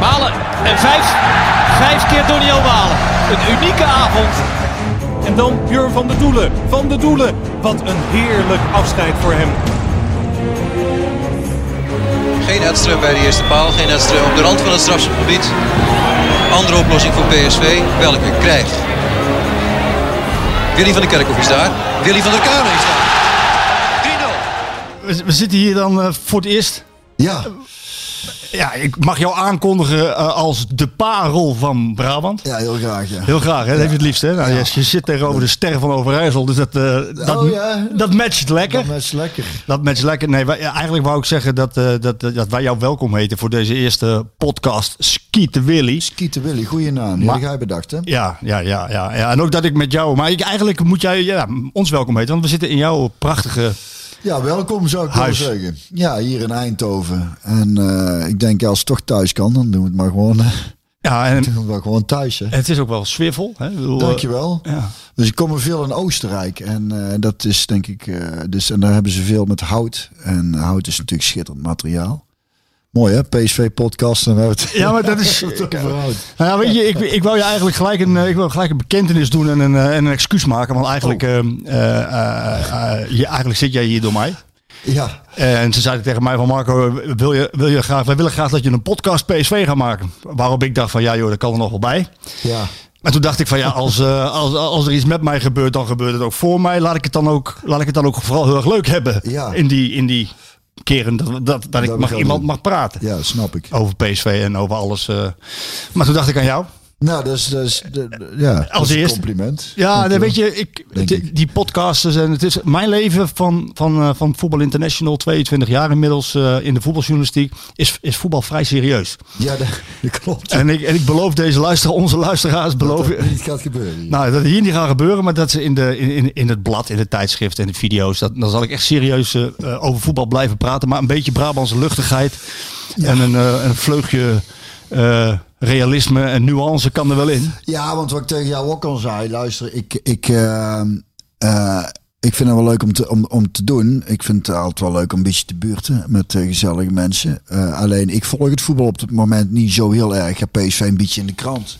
Malen en vijf, vijf keer Donny Malen. Een unieke avond. En dan Jur van der Doelen. Van der Doelen, wat een heerlijk afscheid voor hem. Geen Edström bij de eerste paal, geen Edström op de rand van het strafschopgebied. Andere oplossing voor PSV, welke krijgt. Willy van der Kerkhoff is daar. Willy van der Kuilen is daar. 3-0. We, we zitten hier dan eh, voor het eerst. Ja, Ja, ik mag jou aankondigen eh, als de parel van Brabant. ja heel graag. Ja. Heel graag, hè? dat heeft je het liefst. Hè? Nou, je, je zit tegenover de ster van Overijssel, dus dat, eh, dat, Oh, ja. dat matcht lekker. Dat is lekker. Dat matcht lekker. Nee, wij- eigenlijk wou ik zeggen dat, eh, dat, dat wij jou welkom heten voor deze eerste podcast Skieten Willy. Skieten Willy, goede naam. Die Maar- jij bedacht, hè? Ja, ja, ja, ja, ja. En ook dat ik met jou. Maar ik, eigenlijk moet jij ja, ons welkom heten, want we zitten in jouw prachtige. Ja, welkom zou ik willen zeggen. Ja, hier in Eindhoven. En eh, ik denk als het toch thuis kan, dan doen we het maar gewoon, Ja, en doen we het maar gewoon thuis. Hè? het is ook wel swivel. Hè? Bedoel, eh, Dankjewel. Ja. Dus ik kom er veel in Oostenrijk. En eh, dat is denk ik. dus, en daar hebben ze veel met hout. En hout is natuurlijk schitterend materiaal. Mooi hè, PSV-podcast. En het. Ja, maar dat is. Nou ja, weet je, ik, ik wou je eigenlijk gelijk een, eh, ik wil gelijk een bekentenis doen en een, eh, en een excuus maken. Want eigenlijk, Oh. eh, eh, je, eigenlijk zit jij hier door mij. Ja, En ze zeiden tegen mij van Marco, wil je, wil je graag, wij willen graag dat je een podcast PSV gaat maken. Waarop ik dacht van ja joh, dat kan er nog wel bij. ja. Maar toen dacht ik van ja, als, als, als er iets met mij gebeurt, dan gebeurt het ook voor mij. Laat ik het dan ook, laat ik het dan ook vooral heel erg leuk hebben. Ja. In, die, in die keren dat, dat, dat ik mag, iemand mag praten. ja, snap ik. Over PSV en over alles. eh. Maar toen dacht ik aan jou. Nou, dat is, dat is, dat- ja, dat Als is een compliment. Ja, dan weet je, ik, die, podcasts en het is mijn leven van, van, eh, van Voetbal International, 22 jaar inmiddels eh, in de voetbaljournalistiek, is, is voetbal vrij serieus. Ja, dat, dat klopt. En ik, en ik beloof deze luisteraar, onze luisteraars, beloof dat het niet gaat gebeuren. hier. Nou, dat hier niet gaat gebeuren, maar dat ze in, de, in, in het blad, in het tijdschrift en de video's, dat, dan zal ik echt serieus eh, over voetbal blijven praten. Maar een beetje Brabantse luchtigheid en een, een vleugje eh, realisme en nuance kan er wel in. Ja, want wat ik tegen jou ook al zei, luister, ik, ik, eh, eh, ik vind het wel leuk om te, om, om te doen. Ik vind het altijd wel leuk om een beetje te buurten met eh, gezellige mensen. Eh, alleen, ik volg het voetbal op het moment niet zo heel erg. Ik heb PSV een beetje in de krant.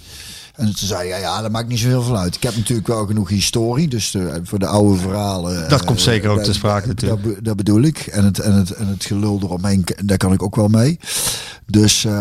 En toen zei hij, ja, ja, dat maakt niet zo heel veel uit. Ik heb natuurlijk wel genoeg historie, dus eh, voor de oude verhalen. Dat eh, komt zeker ook dat- te sprake natuurlijk. Dat, dat bedoel ik. En het, en, het, en het gelul eromheen, daar kan ik ook wel mee. Dus, eh,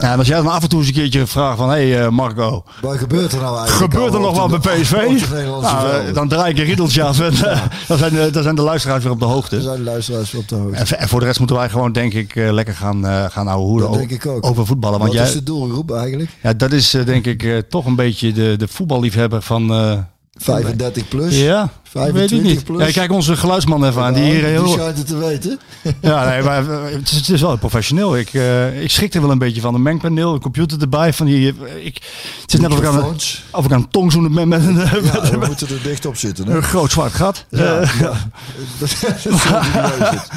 Ja, als jij dan af en toe eens een keertje vraagt van, hé hey, eh, Marco, wat gebeurt er nou eigenlijk? gebeurt er nog wat de- bij PSV? de Nou, eh, dan draai ik een riedeltje af en eh, dan, zijn de, dan zijn de luisteraars weer op de hoogte. zijn luisteraars op de hoogte. En, en voor de rest moeten wij gewoon, denk ik, eh, lekker gaan, eh gaan ouwe hoeden Dat denk ik ook. over voetballen. Want Wat jij, is de doelgroep eigenlijk? Ja, dat is eh, denk ik eh, toch een beetje de, de voetballiefhebber van... eh, 35 plus? ja, 25 weet ik niet. plus? Ja, kijk onze geluidsman even aan. Die hier die heel... schijnt het te weten. Ja, nee, maar eh, het is, het is wel professioneel. Ik, eh, ik schrik er wel een beetje van. Een mengpaneel, een computer erbij. Van die, eh, ik, het is net of ik aan, of ik aan het tongzoenen ben met, een- met, we moeten er dicht op zitten. Hè? een groot zwart gat. Ja, Eh. Dat.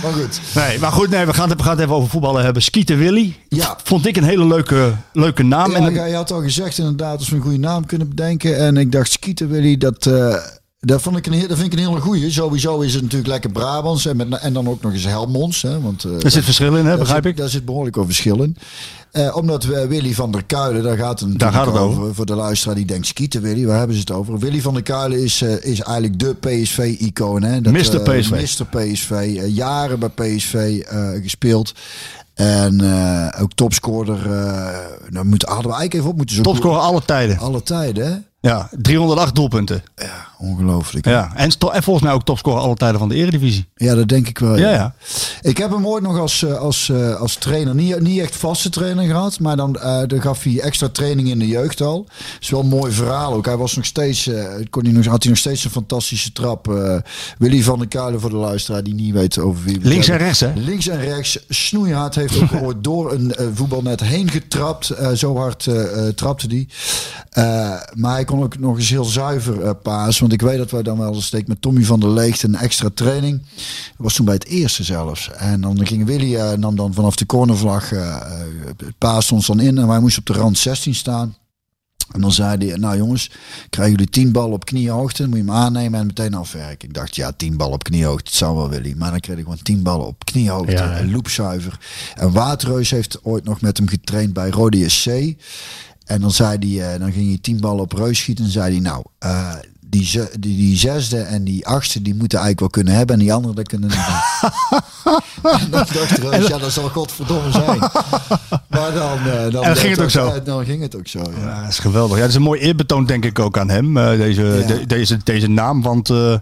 Maar goed. nee, maar goed, nee, we, gaan het, we gaan het even over voetballen hebben. Skieten Willy. Ja. Vond ik een hele leuke, leuke naam. Ja, en, jij had al gezegd inderdaad als we een goede naam kunnen bedenken. En ik dacht, Skieten Willy, dat, eh, dat, vond ik een, dat vind ik een hele goeie. Sowieso is het natuurlijk lekker Brabants. En, met, en dan ook nog eens Helmonds. Hè, want, eh, er zit verschil in, hè, daar begrijp zit, ik. Daar zit behoorlijk veel verschil in. Eh, omdat we Willy van der Kuilen, daar gaat het Daar gaat het over. Voor de luisteraar die denkt, skieten Willy, waar hebben ze het over? Willy van der Kuilen is, eh, is eigenlijk de PSV-icoon. hè? Dat, Mr. eh, PSV. Mr. PSV. eh, jaren bij PSV eh, gespeeld. En eh, ook topscorer. eh nou, moeten, hadden we eigenlijk even op moeten zoeken. Topscorer alle tijden. Alle tijden, hè? Ja, 308 doelpunten. Ja, ongelooflijk. Ja. Ja, en, volgens mij ook topscorer alle tijden van de Eredivisie. dat denk ik wel. Ja, ja. Ik heb hem ooit nog als, eh, als, eh, als trainer, niet, niet echt vaste trainer gehad, maar dan, dan gaf hij extra training in de jeugd al. is wel een mooi verhaal ook. Hij was nog steeds, kon hij nog, had hij nog steeds een fantastische trap. Willy van der Kuilen voor de luisteraar die niet weet over wie Links en rechts, hè? Links en rechts. Snoeihard heeft ook ooit door een voetbalnet heen getrapt. Zo hard trapte die. Maar hij kon ook nog eens heel zuiver paas. Want ik weet dat wij dan wel eens steek met Tommy van der Leegt een extra training. Dat was toen bij het eerste zelfs. En dan ging Willy eh, nam dan vanaf de cornervlag eh, eh, het paas ons dan in. En wij moesten op de rand 16 staan. En dan zei hij, nou jongens, krijgen jullie 10 ballen op kniehoogte. Moet je hem aannemen en meteen afwerken. Ik dacht, ja, 10 ballen op kniehoogte, het zou wel Willy. Maar dan kreeg ik gewoon 10 ballen op kniehoogte. Ja, en loopzuiver. En Waterreus heeft ooit nog met hem getraind bij Rode SC. En dan zei hij, eh, dan ging hij 10 ballen op reus schieten. En zei hij, nou, eh, die, die, die zesde en die achtste, die moeten eigenlijk wel kunnen hebben. En die andere, dat kunnen niet. en dan dacht ja, dat zal godverdomme zijn. Maar dan, eh, dan, En dan ging het ook zo. eh, Dan ging het ook zo, ja. Ja, dat is geweldig. Ja, dat is een mooi eerbetoon denk ik ook aan hem, eh, deze, Ja. de- deze, deze naam. Want eh,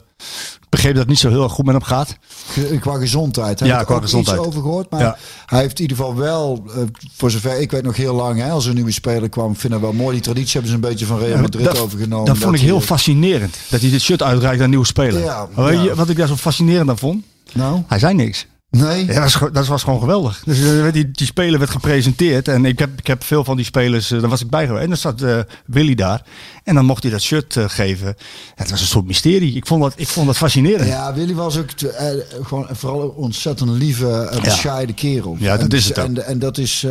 begreep dat het niet zo heel erg goed met hem gaat. Ge- Qua gezondheid. Heb Ja, ik qua ook gezondheid. iets over gehoord. Maar Ja. hij heeft in ieder geval wel, eh, voor zover ik weet nog heel lang, hè, als er een nieuwe speler kwam, vind ik wel mooi. Die traditie hebben ze een beetje van Real Madrid dat, overgenomen. dat vond ik heel eh, fascinerend. Dat hij dit shirt uitreikt aan nieuwe speler. Ja, wat ik daar zo fascinerend aan vond? Nou, Hij zei niks. Nee. Ja, dat, was gewoon geweldig. Dus eh, die, die speler werd gepresenteerd. En ik heb, ik heb veel van die spelers, eh, daar was ik bij geweest. En dan zat eh, Willy daar. En dan mocht hij dat shirt geven. Ja, het was een soort mysterie. Ik vond dat, ik vond dat fascinerend. Ja, Willy was ook te- gewoon vooral een ontzettend lieve, bescheiden kerel. Ja, dat En- is het ook. En, en dat is.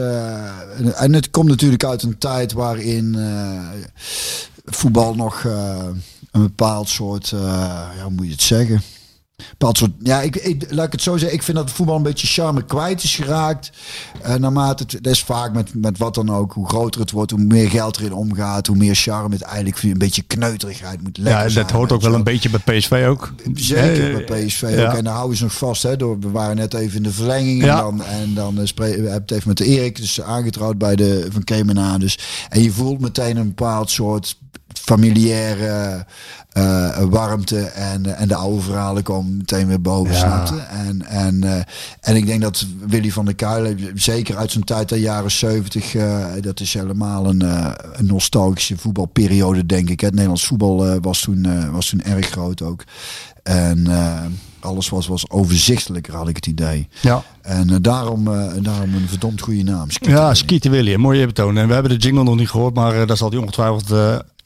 en, en het komt natuurlijk uit een tijd waarin voetbal nog een bepaald soort. ja, hoe moet je het zeggen? Bepaald soort, ja, ik, ik, laat ik het zo zeggen. Ik vind dat het voetbal een beetje charme kwijt is geraakt. Eh, naarmate het, dat is vaak met, met wat dan ook. Hoe groter het wordt, hoe meer geld erin omgaat. Hoe meer charme het eigenlijk een beetje kneuterigheid moet lekker Ja, zijn, dat hoort ook wel een beetje bij PSV ook. Zeker bij PSV ja. ook. En daar houden ze nog vast. Hè, door, we waren net even in de verlenging. Ja. En dan, en dan eh, we hebben het even met de Erik. Dus aangetrouwd bij de Van Kemenaan. Dus, en je voelt meteen een bepaald soort familiaire eh, warmte. En, eh, en de oude verhalen komen meteen weer boven. Ja. snap je? En, en, eh, en ik denk dat Willy van der Kuilen, zeker uit zijn tijd de jaren 70, eh, dat is helemaal een, een nostalgische voetbalperiode, denk ik. Het Nederlands voetbal was, toen, was toen erg groot ook. En alles was, was overzichtelijker, had ik het idee. Ja. En daarom, eh, daarom een verdomd goede naam. Skeeter Ja, Willy. Skeeter Willy, mooie betoon. En we hebben de jingle nog niet gehoord, maar eh, daar zal hij ongetwijfeld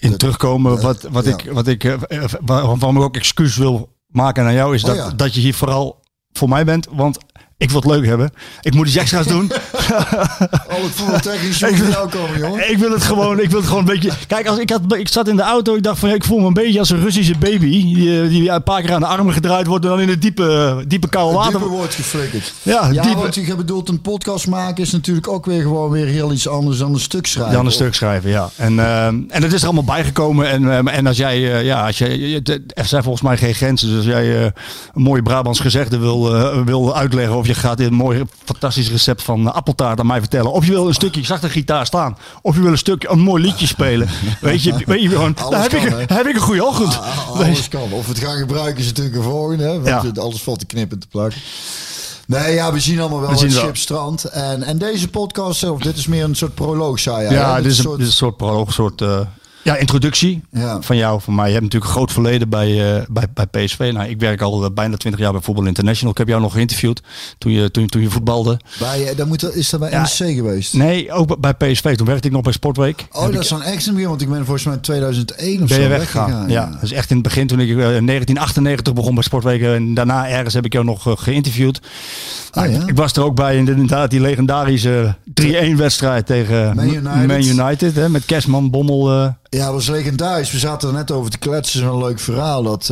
in terugkomen. Wat, wat ja. ik, wat ik, eh, eh, waar- waarvan ik ook excuus wil maken aan jou, is Oh, dat, ja. dat je hier vooral voor mij bent. Want ik wil het leuk hebben. Ik moet iets extra's doen. Al het voetbaltechnisch moet van jou komen, jongen. ik wil het gewoon, ik wil het gewoon een beetje. Kijk, als ik, had, ik zat in de auto, ik dacht van ja, ik voel me een beetje als een Russische baby. Die, eh, die een paar keer aan de armen gedraaid wordt en dan in het diepe, diepe koude water. Diepe wordt geflikkerd. Ja, Ja, diepe- want je bedoelt een podcast maken is natuurlijk ook weer gewoon weer heel iets anders dan een stuk schrijven. Dan een stuk schrijven, ja. En, eh, en het is er allemaal bijgekomen. En, eh, en als jij, eh, ja, als jij, er zijn volgens mij geen grenzen. Dus als jij eh, een mooi Brabants gezegde wil, eh, wil uitleggen. Of je gaat dit mooie, fantastisch recept van eh, appeltaart aan mij vertellen. Of je wil een stukje, ik zag de gitaar staan. Of je wil een stukje, een mooi liedje spelen. Weet je, weet je gewoon, heb, kan, ik, heb ik een goede ochtend. Ah, ah, Weet alles kan. Of we het gaan gebruiken is natuurlijk een volgende. Hè? Want Ja. alles valt te knippen te plakken. Nee, ja, we zien allemaal wel We zien het. En, en deze podcast zelf, dit is meer een soort proloog, zei. Ja, dit is, een, soort- dit is een soort proloog, soort eh, ja, introductie Ja. van jou, van mij. Je hebt natuurlijk een groot verleden bij, eh, bij, bij PSV. Nou, ik werk al eh, bijna 20 jaar bij Voetbal International. Ik heb jou nog geïnterviewd toen je, toen, toen je voetbalde. bij, eh, dan moet is dat bij Ja. NSC geweest? Nee, ook bij PSV. Toen werkte ik nog bij Sportweek. Oh, Heb dat is dan extra weer, want ik ben volgens mij in 2001 of ben zo je weggegaan. Ja. dat is echt in het begin toen ik in 1998 begon bij Sportweek. En daarna ergens heb ik jou nog geïnterviewd. Nou, Ah, ik- ja. Ik was er ook bij in de- inderdaad die legendarische 3-1 wedstrijd tegen Man United. Man United hè, met Kerstman, Bommel. Ja, was legendarisch. We zaten er net over te kletsen. Zo'n leuk verhaal. Dat,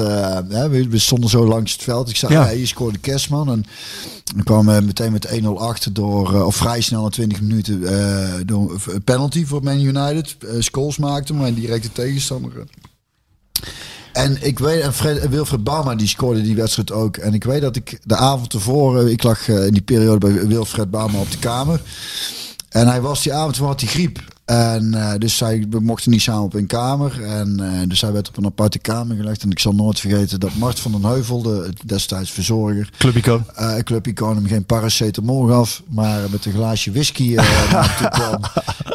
hè, we, we stonden zo langs het veld. Ik zei, Ja. ja. hier scoorde Kerstman. En dan kwam meteen met 1-0 achter door, eh, of vrij snel na 20 minuten, eh, door een penalty voor Man United. Scholes maakte hem, maar directe tegenstander. En ik weet, en Fred, Wilfred Bama die scoorde die wedstrijd ook. En ik weet dat ik de avond tevoren, ik lag in die periode bij Wilfred Bama op de kamer. En hij was die avond, had hij griep. En eh, dus zij, we mochten niet samen op een kamer. En eh, dus hij werd op een aparte kamer gelegd. En ik zal nooit vergeten dat Mart van den Heuvel, de destijds verzorger, Clubico. uh, Clubico hem geen paracetamol gaf, maar met een glaasje whisky uh, kwam.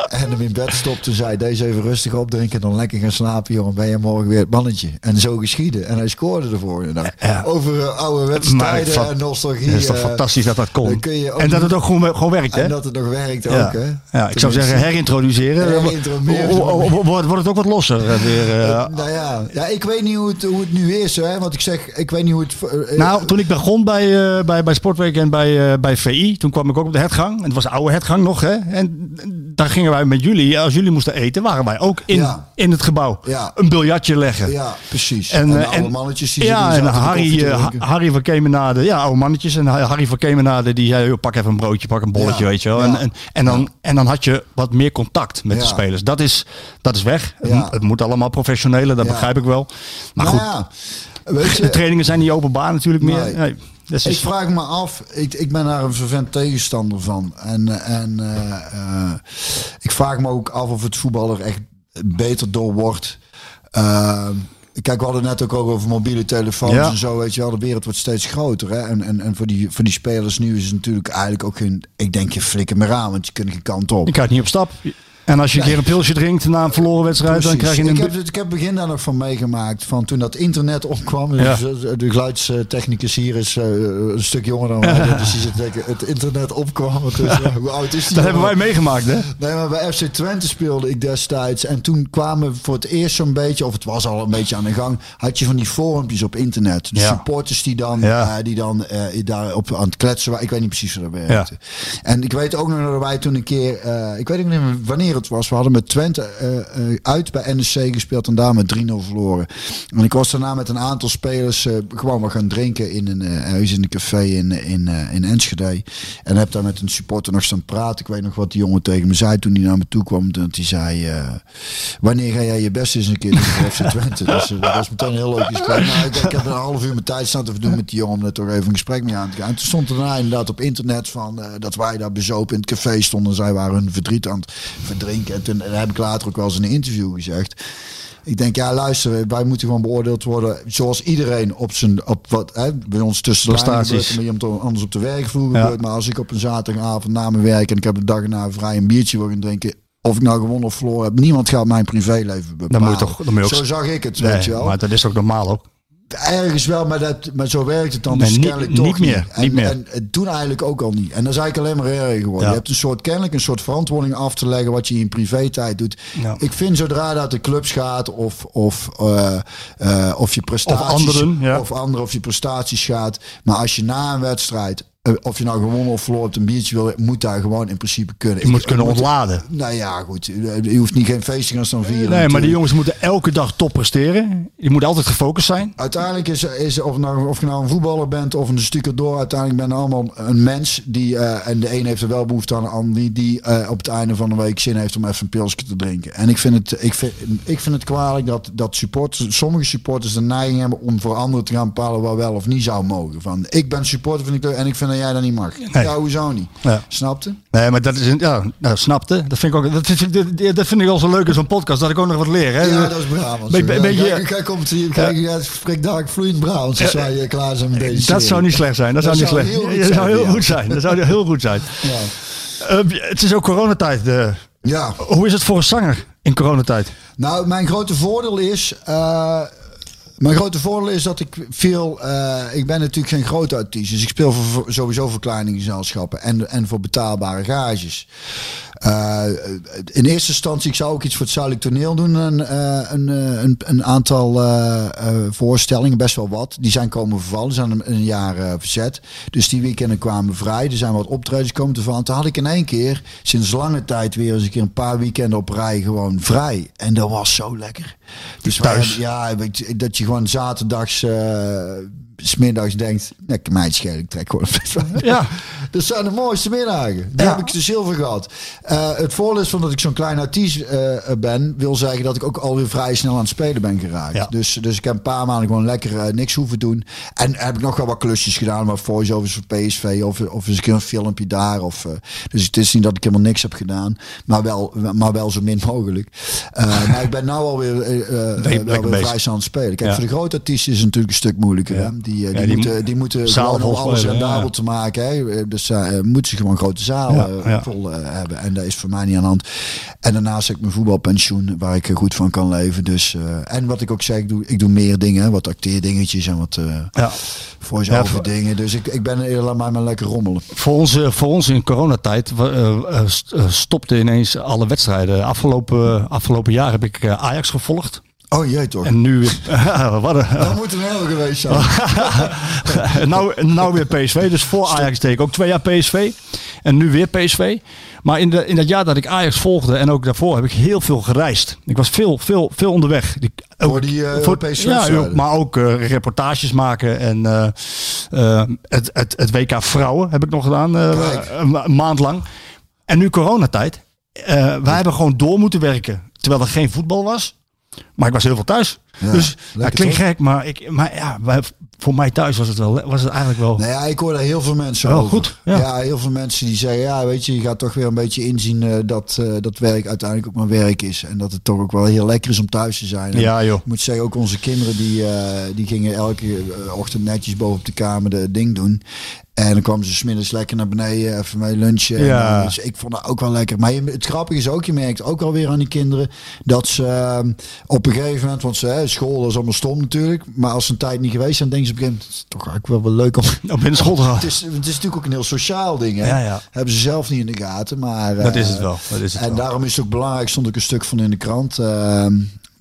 En hem in bed stopte en zei, deze even rustig opdrinken en dan lekker gaan slapen, jongen. Ben je morgen weer het mannetje. En zo geschiedde. En hij scoorde ervoor. Nou, Ja. Over uh, oude wedstrijden en nostalgie. Het is toch fantastisch dat dat kon. En dat het ook gewoon, gewoon werkt, hè? En dat het nog werkt ja. ook, hè. ja, ik zou zeggen herintroduceren. Wordt wordt het ook wat losser eh, weer? eh, nou ja, ja, ik weet niet hoe het, hoe het nu is, hè. Want ik zeg, ik weet niet hoe het... eh, Nou, toen ik begon bij, eh, bij, bij Sportweek en bij, eh, bij VI, toen kwam ik ook op de hertgang. En het was de oude hertgang nog, hè. En daar gingen wij met jullie, als jullie moesten eten, waren wij ook in, Ja. in het gebouw. Ja. Een biljartje leggen. Ja, precies. En, En, eh, oude en- mannetjes die ja, en Harry, eh, Harry van Kemenade, ja, oude mannetjes. En Harry van Kemenade, die zei, pak even een broodje, pak een bolletje, Ja, weet je wel. En, en, en, dan, en dan had je wat meer contact met de spelers. Dat is, dat is weg. Het moet- Het, moet allemaal professioneler, dat begrijp ik wel. Maar Nou goed, de trainingen zijn niet openbaar natuurlijk meer. Nee. Nee, is- ik vraag me af, ik, ik ben daar een vervent tegenstander van. En, eh, en eh, eh, ik vraag me ook af of het voetbal er echt beter door wordt. Kijk, we hadden het net ook over mobiele telefoons Ja. en zo, weet je wel. De wereld wordt steeds groter. Hè? En, en, en voor, die, voor die spelers nu is het natuurlijk eigenlijk ook geen... Ik denk je flikker meer aan, want je kunt geen kant op. Je krijgt niet op stap. En als je een keer een pilsje drinkt na een verloren wedstrijd, dan krijg je ik, een... heb, het- ik heb begin daar nog van meegemaakt. Van toen dat internet opkwam. Ja. Dus, eh, de geluidstechnicus hier is eh, een stuk jonger dan wij. Dus die zit denken, het internet opkwam. Dus, eh, hoe oud is die? Dat hebben wij meegemaakt, hè? Nee, maar bij FC Twente speelde ik destijds. En toen kwamen voor het eerst zo'n beetje, of het was al een beetje aan de gang, had je van die forumpjes op internet. De Ja. supporters die dan, Ja. eh, die dan daar op aan het kletsen waren. Ik weet niet precies hoe dat werkte. En ik weet ook nog dat wij toen een keer, ik weet niet meer wanneer het was, we hadden met Twente eh, eh, uit bij NEC gespeeld en daar met 3-0 verloren. En ik was daarna met een aantal spelers eh, gewoon maar gaan drinken in een eh, huis in een café in, in, in Enschede. En heb daar met een supporter nog staan praten. Ik weet nog wat die jongen tegen me zei toen hij naar me toe kwam. Dat hij zei, wanneer ga jij je best eens een keer doen Twente? Dus dat was meteen een heel leuk gesprek. Ik, heb een half uur mijn tijd staan te verdoen met die jongen om er toch even een gesprek mee aan te gaan. En toen stond er daarna inderdaad op internet van dat wij daar bezopen in het café stonden. Zij waren hun verdriet aan het verdrinken. En toen en heb ik later ook wel eens in een interview gezegd. Ik denk, ja, luister, wij moeten gewoon beoordeeld worden zoals iedereen op zijn, op wat, hè, bij ons tussen de Prestaties. gebeurt, anders op de werkvloer Ja. gebeurt. Maar als ik op een zaterdagavond na mijn werk en ik heb de dag erna vrij een biertje wil gaan drinken, of ik nou gewonnen of verloren heb, niemand gaat mijn privéleven bepalen. Dan moet je toch- dan moet je ook- Zo zag ik het, Nee, weet je wel. maar dat is ook normaal ook. Ergens wel, maar, dat, maar zo werkt het dan Nee, dus niet- kennelijk niet toch meer, En, niet meer. En, en toen eigenlijk ook al niet. En dat is eigenlijk alleen maar erger geworden. Ja. Je hebt een soort, kennelijk een soort verantwoording af te leggen wat je in privé-tijd doet. Ja. Ik vind zodra dat de clubs gaat of, of, eh, eh, of je prestaties... anderen, ja. Of anderen, of je prestaties gaat. Maar als je na een wedstrijd, of je nou gewonnen of verloren hebt, een biertje wil, moet daar gewoon in principe kunnen. Je moet kunnen ontladen. Nou ja, goed. Je hoeft niet geen feest te gaan staan vieren. Nee, maar die jongens moeten elke dag top presteren. Je moet altijd gefocust zijn. Uiteindelijk is, is of, nou, of je nou een voetballer bent of een stukker door, uiteindelijk ben je allemaal een mens die, eh, en de een heeft er wel behoefte aan, de ander die, die eh, op het einde van de week zin heeft om even een pilsje te drinken. En ik vind het, ik vind, ik vind het kwalijk dat, dat supporters, sommige supporters de neiging hebben om voor anderen te gaan bepalen wat wel of niet zou mogen. Van, ik ben supporter van die club en ik vind jij dat niet mag. Ja, hoezo niet? Ja. Snapte? Nee, maar dat is een, ja, nou, snapte. Dat vind ik ook. Dat, vind- dat, dat vind ik al zo leuk in zo'n podcast dat ik ook nog wat leer. Hè? Ja, dat is Brabant. Be- be- beetje- kijk, kijk, komt hier, kijk, ja. spreek daar vloeiend Brabant. Als wij eh, klaar zijn met deze dat serie. zou niet slecht zijn. Dat, Dat zou niet slecht. dat zou heel goed zijn. Dat zou heel goed zijn. Ja. Eh, het is ook coronatijd. eh. ja. hoe is het voor een zanger in coronatijd? Nou, mijn grote voordeel is. eh, mijn grote voordeel is dat ik veel. eh, ik ben natuurlijk geen grote artiest. Dus ik speel voor, voor- sowieso voor kleine gezelschappen. En, en voor betaalbare gages. Eh, in eerste instantie, ik zou ook iets voor het Zuidelijk Toneel doen. Een, eh, een, een, een aantal voorstellingen, best wel wat. Die zijn komen vervallen, zijn een, een jaar verzet. Dus die weekenden kwamen vrij. Er zijn wat optredens komen te vallen. Toen had ik in één keer, sinds lange tijd, weer eens een keer een paar weekenden op rij gewoon vrij. En dat was zo lekker. Dus Thuis? ja, weet je, dat gewoon zaterdags. Smiddags denkt, nee, ik mij schelen, ik trek gewoon een Ja. Dat zijn de mooiste middagen. Daar Ja. heb ik de zilver gehad. Eh, het voordeel is van dat ik zo'n klein artiest eh, ben, wil zeggen dat ik ook alweer vrij snel aan het spelen ben geraakt. Ja. Dus, dus ik heb een paar maanden gewoon lekker eh, niks hoeven doen. En heb ik nog wel wat klusjes gedaan, wat voice-overs voor PSV of, of eens een keer een filmpje daar. Of, dus het is niet dat ik helemaal niks heb gedaan, maar wel, maar wel zo min mogelijk. Maar ik ben nou alweer, weer vrij snel aan het spelen. Kijk, Ja. voor de grote artiesten is het natuurlijk een stuk moeilijker. Hè? Die, eh, die, die moeten, mo- die moeten gewoon om alles rendabel te maken. Hè? Dus eh, moeten ze gewoon grote eh, ja. vol eh, hebben. En dat is voor mij niet aan de hand. En daarnaast heb ik mijn voetbalpensioen waar ik eh, goed van kan leven. Dus, eh, en wat ik ook zeg, ik doe, ik doe meer dingen. Wat acteerdingetjes en wat eh Ja. voice-over Ja, voor- dingen. Dus ik, ik ben eh, laat mij maar lekker rommelen. Voor ons, eh, voor ons in coronatijd wa- eh, eh, st- eh, stopten ineens alle wedstrijden. Afgelopen, afgelopen jaar heb ik eh, Ajax gevolgd. Oh jee toch. En nu weer... wat een- dat moet een heel geweest zijn. Nou, nou weer PSV. Dus voor Ajax deed ik ook twee jaar PSV. En nu weer PSV. Maar in, de, in dat jaar dat ik Ajax volgde en ook daarvoor heb ik heel veel gereisd. Ik was veel, veel, veel onderweg. Ook- Voor die, eh, Europese ja, wedstrijden. maar ook eh, reportages maken. En eh, het, het, het WK Vrouwen heb ik nog gedaan. een ma- maand lang. En nu coronatijd. Wij hebben gewoon door moeten werken. Terwijl er geen voetbal was. Maar ik was heel veel thuis. Ja, dus dat klinkt toch? gek, maar, ik, maar ja, wij, voor mij thuis was het, wel, was het eigenlijk wel. Nou ja, ik hoor daar heel veel mensen Oh, over. goed, ja. heel veel mensen die zeggen, ja, weet je, je gaat toch weer een beetje inzien eh, dat eh, dat werk uiteindelijk ook maar werk is. En dat het toch ook wel heel lekker is om thuis te zijn. En Ja, joh. Ik moet zeggen, ook onze kinderen die, eh, die gingen elke ochtend netjes boven op de kamer de ding doen. En dan kwamen ze smiddags lekker naar beneden, even mee lunchen. En, Ja. eh, dus ik vond dat ook wel lekker. Maar het grappige is ook, je merkt ook alweer aan die kinderen, dat ze eh, op een gegeven moment, want ze, hè, school is allemaal stom natuurlijk, maar als ze een tijd niet geweest zijn, denken ze op een gegeven moment, toch eigenlijk wel, wel leuk om... Op binnen school te gaan. Het is, het is natuurlijk ook een heel sociaal ding. Hè? Ja, ja. Hebben ze zelf niet in de gaten. Maar, Dat eh, is het wel. Dat is het en wel. daarom is het ook belangrijk, stond ook een stuk van in de krant. eh,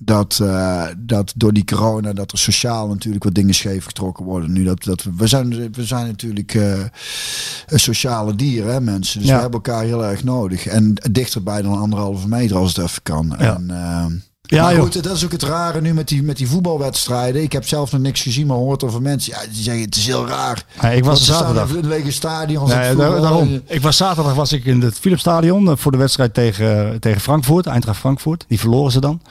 dat, eh, dat door die corona, dat er sociaal natuurlijk wat dingen scheef getrokken worden. Nu dat, dat we, we, zijn, we zijn natuurlijk een sociale dieren, hè, mensen. Dus Ja. we hebben elkaar heel erg nodig. En dichterbij dan anderhalve meter als het even kan. Ja. En, eh, Ja, joh. goed, dat is ook het rare nu met die, met die voetbalwedstrijden. Ik heb zelf nog niks gezien, maar hoort over mensen. Ja, die zeggen het is heel raar. Ja, ik was zaterdag. in lege stadions. Nee, daarom. Ik was zaterdag was ik in het Philipsstadion eh, voor de wedstrijd tegen, tegen Frankfurt, Eintracht Frankfurt. Die verloren ze dan.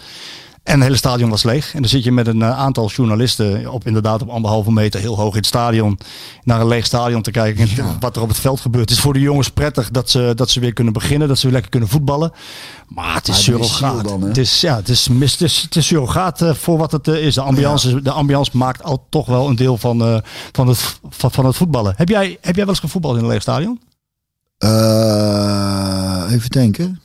En het hele stadion was leeg. En dan zit je met een eh, aantal journalisten op inderdaad op anderhalve meter heel hoog in het stadion naar een leeg stadion te kijken. En wat er op het veld gebeurt. Het is voor de jongens prettig dat ze, dat ze weer kunnen beginnen, dat ze weer lekker kunnen voetballen. Maar het is surrogaat. dan, hè? het is ja, het is, mis- het is, het is surrogaat eh, voor wat het eh, is. De ambiance, de ambiance maakt al toch wel een deel van, van, het, van, van het voetballen. Heb jij, heb jij wel eens gevoetbald in een leeg stadion? Even denken.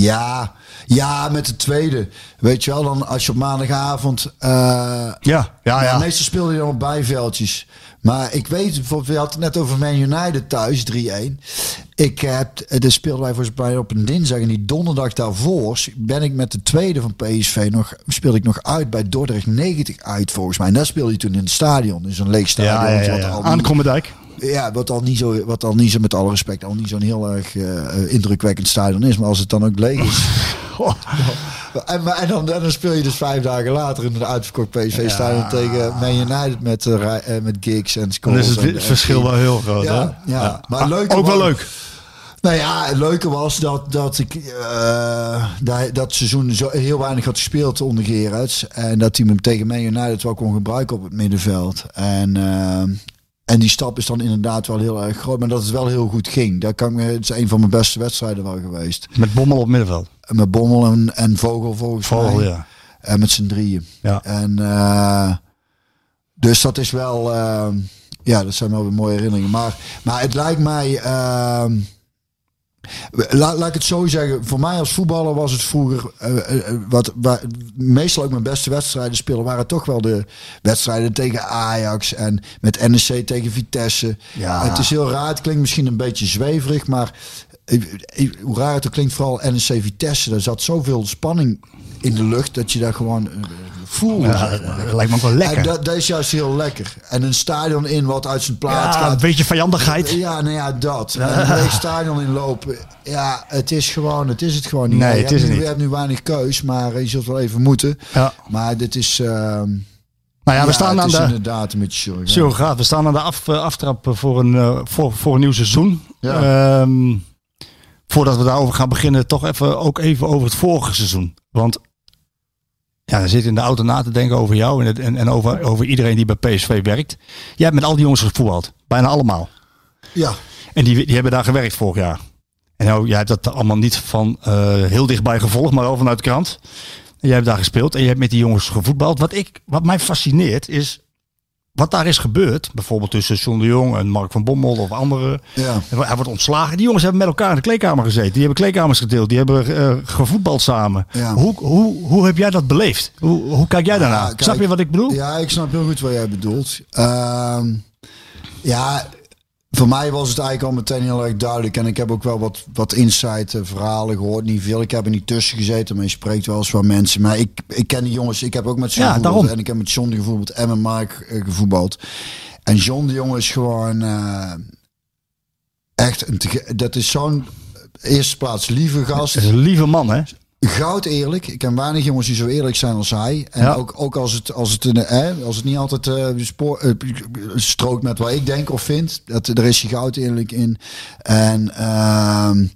Ja, ja, met de tweede. Weet je wel, dan als je op maandagavond. eh, Ja, ja, ja, ja. meestal speelde je dan op bijveldjes. Maar ik weet, bijvoorbeeld, we hadden het net over Man United thuis, 3-1. Ik heb, eh, daar speelden wij volgens mij op een dinsdag. En die donderdag daarvoor ben ik met de tweede van PSV nog, speelde ik nog uit bij Dordrecht 90 uit volgens mij. En daar speelde je toen in het stadion, in zo'n leeg stadion. ja, ja, ja, wat ja. al Aan de Krommendijk. Ja, wat al niet zo, wat al niet zo met alle respect, al niet zo'n heel erg eh, indrukwekkend stadion is. Maar als het dan ook leeg is. en, maar, en, dan, en dan speel je dus vijf dagen later in een uitverkocht PSV-stadion tegen Man United met, eh, met Giggs en Dan Scholes. is het en- wi- en- verschil wel heel groot. Ja, hè? ja. maar Ah, leuk ook wel leuk. Nou ja, het leuke was dat, dat ik eh, dat, dat seizoen zo heel weinig had gespeeld onder Gerards. En dat hij me tegen Man United wel kon gebruiken op het middenveld. En, en die stap is dan inderdaad wel heel erg groot. Maar dat het wel heel goed ging. Dat kan het is een van mijn beste wedstrijden wel geweest. Met Bommel op middenveld. En Met Bommel en, en Vogel volgens Vogel, mij. ja. En met z'n drieën. Ja. En eh, dus dat is wel, eh, ja, dat zijn wel weer mooie herinneringen. Maar, maar het lijkt mij, eh, laat, laat ik het zo zeggen, voor mij als voetballer was het vroeger, eh, eh, wat, waar, meestal ook mijn beste wedstrijden spelen, waren toch wel de wedstrijden tegen Ajax en met NEC tegen Vitesse. Ja. Het is heel raar, het klinkt misschien een beetje zweverig, maar eh, eh, hoe raar het ook klinkt, vooral NEC Vitesse, daar zat zoveel spanning in de lucht dat je daar gewoon eh, Ja, zeg maar. dat lijkt me ook wel lekker. En dat, dat is juist heel lekker. En een stadion in wat uit zijn plaat Ja, gaat. een beetje vijandigheid. Ja, nou ja, dat. En een leeg stadion inlopen. Ja, het is gewoon, het is het gewoon niet. Nee, je het hebt is het nu, niet. Je hebt nu weinig keus, maar je zult wel even moeten. Ja. Maar dit is, ehm, Nou ja, we staan het aan is de... inderdaad een beetje surrogaat. Surrogaat. We staan aan de af, eh, aftrap voor een, eh, voor, voor een nieuw seizoen. Ja. Ehm, voordat we daarover gaan beginnen, toch even, ook even over het vorige seizoen. Want ja, dan zit in de auto na te denken over jou en, het, en, en over, over iedereen die bij PSV werkt. Jij hebt met al die jongens gevoetbald. Bijna allemaal. Ja, En die, die hebben daar gewerkt vorig jaar. En nou, jij hebt dat allemaal niet van eh, heel dichtbij gevolgd, maar wel vanuit de krant. En jij hebt daar gespeeld en je hebt met die jongens gevoetbald. Wat, ik, wat mij fascineert is wat daar is gebeurd. Bijvoorbeeld tussen John de Jong en Mark van Bommel of anderen. ja. Hij wordt ontslagen. Die jongens hebben met elkaar in de kleedkamer gezeten. Die hebben kleedkamers gedeeld. Die hebben eh, gevoetbald samen. Ja. Hoe, hoe, hoe heb jij dat beleefd? Hoe, hoe kijk jij daarna? kijk, Snap je wat ik bedoel? Ja, ik snap heel goed wat jij bedoelt. Ehm, ja, voor mij was het eigenlijk al meteen heel erg duidelijk. En ik heb ook wel wat, wat insight eh, verhalen gehoord. Niet veel. Ik heb er niet tussen gezeten, maar je spreekt wel eens van mensen. Maar ik, ik ken die jongens. Ik heb ook met John Ja, gevoetbald. En ik heb met John gevoetbald en met Mike eh, gevoetbald. En John de jongen is gewoon eh, echt een... Dat is zo'n... Eerste plaats lieve gast. Een lieve man, hè? Goud eerlijk. Ik ken weinig jongens die zo eerlijk zijn als hij. En Ja. ook, ook als, het, als, het een, hè, als het niet altijd eh, spoor, eh, strookt met wat ik denk of vind. Dat, daar is hij goud eerlijk in. En ehm,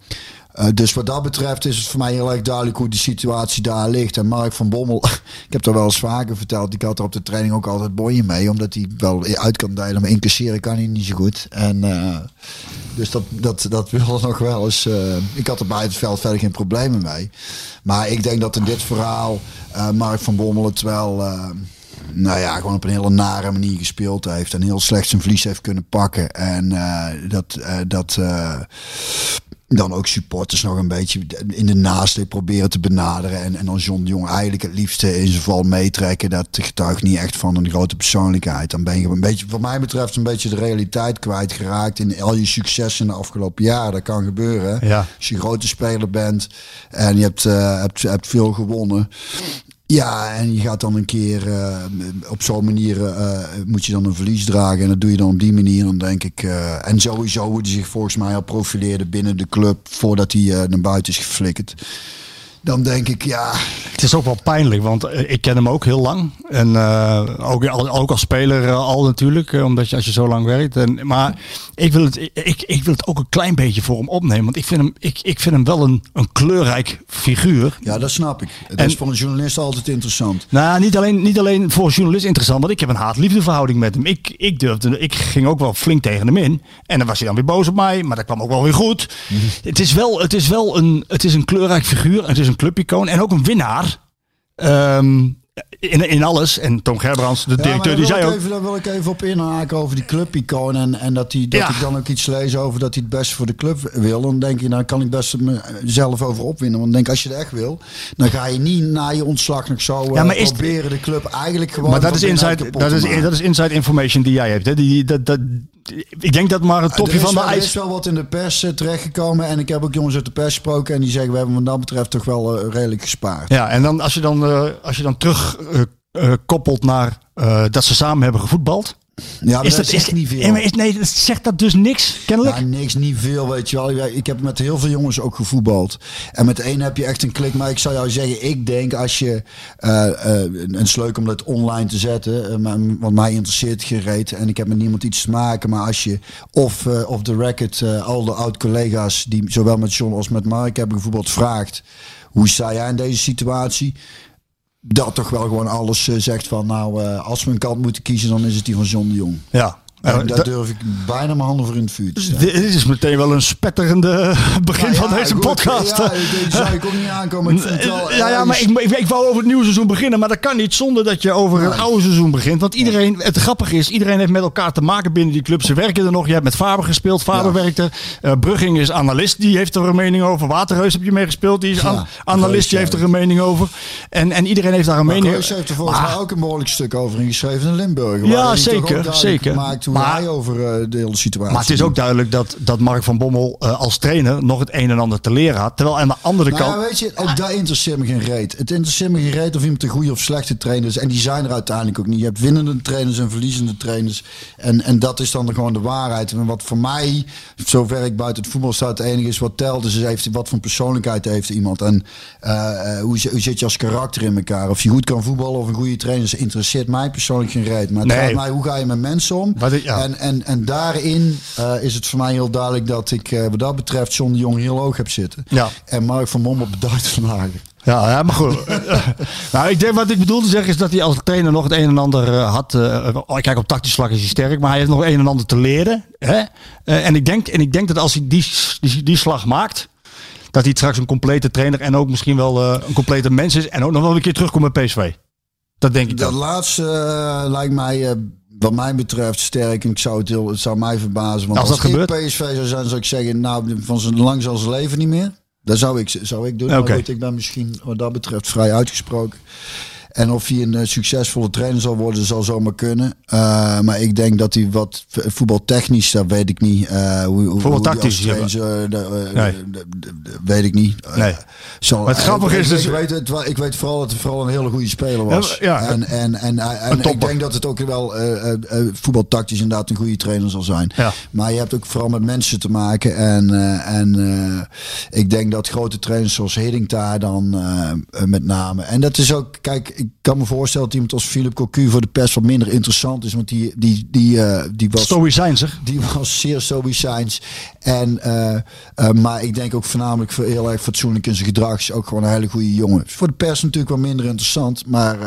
eh, dus wat dat betreft is het voor mij heel erg duidelijk hoe die situatie daar ligt. En Mark van Bommel, ik heb dat wel eens vaker verteld. Ik had er op de training ook altijd boeien mee. Omdat hij wel uit kan delen. Maar incasseren kan hij niet zo goed. En eh, dus dat, dat, dat wil nog wel eens. eh, ik had er buiten het veld verder geen problemen mee. Maar ik denk dat in dit verhaal eh, Mark van Bommel het wel. eh, nou ja, gewoon op een hele nare manier gespeeld heeft. En heel slecht zijn verlies heeft kunnen pakken. En dat. dat dan ook supporters nog een beetje in de naaste proberen te benaderen. En, en dan John de Jong eigenlijk het liefste in zijn val meetrekken. Dat getuigt niet echt van een grote persoonlijkheid. Dan ben je een beetje, wat mij betreft, een beetje de realiteit kwijtgeraakt. In al je successen in de afgelopen jaren. Dat kan gebeuren. Ja. Als je grote speler bent en je hebt, eh, hebt, hebt veel gewonnen. Ja, en je gaat dan een keer eh, op zo'n manier eh, moet je dan een verlies dragen. En dat doe je dan op die manier. Dan denk ik. eh, en sowieso hoe hij zich volgens mij al profileerde binnen de club voordat hij eh, naar buiten is geflikkerd. Dan denk ik, ja, Het is ook wel pijnlijk, want eh, ik ken hem ook heel lang. En eh, ook, al- ook als speler eh, al natuurlijk, omdat je als je zo lang werkt. En, maar ik wil, het, ik, ik wil het ook een klein beetje voor hem opnemen. Want ik vind hem, ik, ik vind hem wel een, een kleurrijk figuur. ja, dat snap ik. Het En- is voor een journalist altijd interessant. Nou, niet alleen, niet alleen voor een journalist interessant, want ik heb een haat-liefde verhouding met hem. Ik, ik, durfde, ik ging ook wel flink tegen hem in. En dan was hij dan weer boos op mij, maar dat kwam ook wel weer goed. Het is wel, het is wel een, het is een kleurrijk figuur. Het is een clubicoon en ook een winnaar. Ehm, in, in alles. En Tom Gerbrands, de directeur, die zei ook... Even, daar wil ik even op inhaken over die clubicoon. En, en dat, die, dat Ja. ik dan ook iets lees over dat hij het beste voor de club wil. Dan denk je, nou kan ik best mezelf over opwinnen. Want denk, als je het echt wil, dan ga je niet na je ontslag nog zo eh, Ja, maar is- proberen de club eigenlijk gewoon Maar dat is, inside, dat, is, dat is inside information die jij hebt. Hè? Die, dat, dat, ik denk dat maar het Er topje is van de wel- Er is ijs... wel wat in de pers eh, terechtgekomen. En ik heb ook jongens uit de pers gesproken. En die zeggen, we hebben wat dat betreft toch wel eh, redelijk gespaard. Ja, en dan, als, je dan, eh, als je dan terug koppelt naar dat ze samen hebben gevoetbald. Ja, maar dat is echt niet veel. Nee, is, dat zegt dat dus niks, kennelijk. Ja, niks, niet veel, weet je wel. Ik heb met heel veel jongens ook gevoetbald. En met één heb je echt een klik. Maar ik zou jou zeggen, ik denk als je... eh eh, en het is leuk om dat online te zetten. eh, maar, want mij interesseert gereed. En ik heb met niemand iets te maken. Maar als je off, eh off the record eh, al de oud-collega's... die zowel met John als met Mark hebben gevoetbald, vraagt... Hoe sta jij in deze situatie? Dat toch wel gewoon alles eh, zegt van... Nou, eh, als we een kant moeten kiezen, dan is het die van John Jong. Ja. En Eh, daar durf ik bijna mijn handen voor in het vuur te dit is meteen wel een spetterende begin Nou van deze podcast. Ja, zou ik ook niet aankomen. Ik wel ja, ja, maar ik, ik, ik wou over het nieuwe seizoen beginnen, maar dat kan niet zonder dat je over het oude seizoen begint. Want iedereen, het grappige is, iedereen heeft met elkaar te maken binnen die club. Ze werken er nog. Je hebt met Faber gespeeld, Faber Ja. werkt er. Eh, Brugging is analist, die heeft er een mening over. Waterreus heb je mee gespeeld, die is an- analist, Reus, die heeft er een mening over. En, en iedereen heeft daar een Maar mening Reus heeft er volgens mij ook een behoorlijk stuk over ingeschreven in Limburg. Ja, zeker, zeker. maakt hij over eh, de hele situatie Maar het is ook duidelijk dat, dat Mark van Bommel eh, als trainer nog het een en ander te leren had. Terwijl aan de andere Nou kant... ja, weet je, ook daar interesseert me geen reet. Het interesseert me geen reet of iemand een goede of slechte trainer is. En die zijn er uiteindelijk ook niet. Je hebt winnende trainers en verliezende trainers. En, en dat is dan gewoon de waarheid. En wat voor mij, zover ik buiten het voetbal sta, het enige is wat telt. Dus heeft, wat voor persoonlijkheid heeft iemand. En eh, hoe, hoe zit je als karakter in elkaar. Of je goed kan voetballen of een goede trainer is, interesseert mij persoonlijk geen reet. Maar het Nee. gaat mij, hoe ga je met mensen om? Wat ja. En, en, en daarin eh, is het voor mij heel duidelijk dat ik eh, wat dat betreft John de Jong heel hoog heb zitten. Ja. En Mark van Bommel beduidend van lager. Ja, ja, maar goed. nou, ik denk wat ik bedoel te zeggen is dat hij als trainer nog het een en ander eh, had. oh, kijk, op tactisch vlak is hij sterk, maar hij heeft nog een en ander te leren. Hè? En, ik denk, en ik denk dat als hij die, die, die slag maakt, dat hij straks een complete trainer en ook misschien wel een complete mens is. En ook nog wel een keer terugkomt bij PSV. Dat denk ik Dat dan. laatste lijkt mij, wat mij betreft, sterk. En ik zou het, heel, het zou mij verbazen. Want Als als, dat gebeurt? PSV zou zijn, zou ik zeggen, nou, van zijn lang zal zijn leven niet meer. Dat zou ik, zou ik doen. Oké. Maar goed, ik ben misschien wat dat betreft vrij uitgesproken. En of hij een eh, succesvolle trainer zal worden, zal zomaar kunnen. Eh, maar ik denk dat hij wat voetbaltechnisch, dat weet ik niet. eh hoe, Voetbaltactisch, eh, Nee. weet ik niet. Nee. zal, Maar het grappige is ik, dus- ik weet het, ik weet vooral dat hij vooral een hele goede speler was. Ja, ja. en en, en, ik denk dat het ook wel voetbaltactisch inderdaad een goede trainer zal zijn. Ja. Maar je hebt ook vooral met mensen te maken. En, en ik denk dat grote trainers zoals Hiddink daar dan met name. En dat is ook, kijk, ik kan me voorstellen dat iemand als Philip Cocu voor de pers wat minder interessant is. Want die, die, die, eh, die was Stoïcijnser. die was zeer stoïcijns. En, eh, eh, maar ik denk ook voornamelijk voor heel erg fatsoenlijk in zijn gedrag. Is ook gewoon een hele goede jongen. Voor de pers natuurlijk wel minder interessant. Maar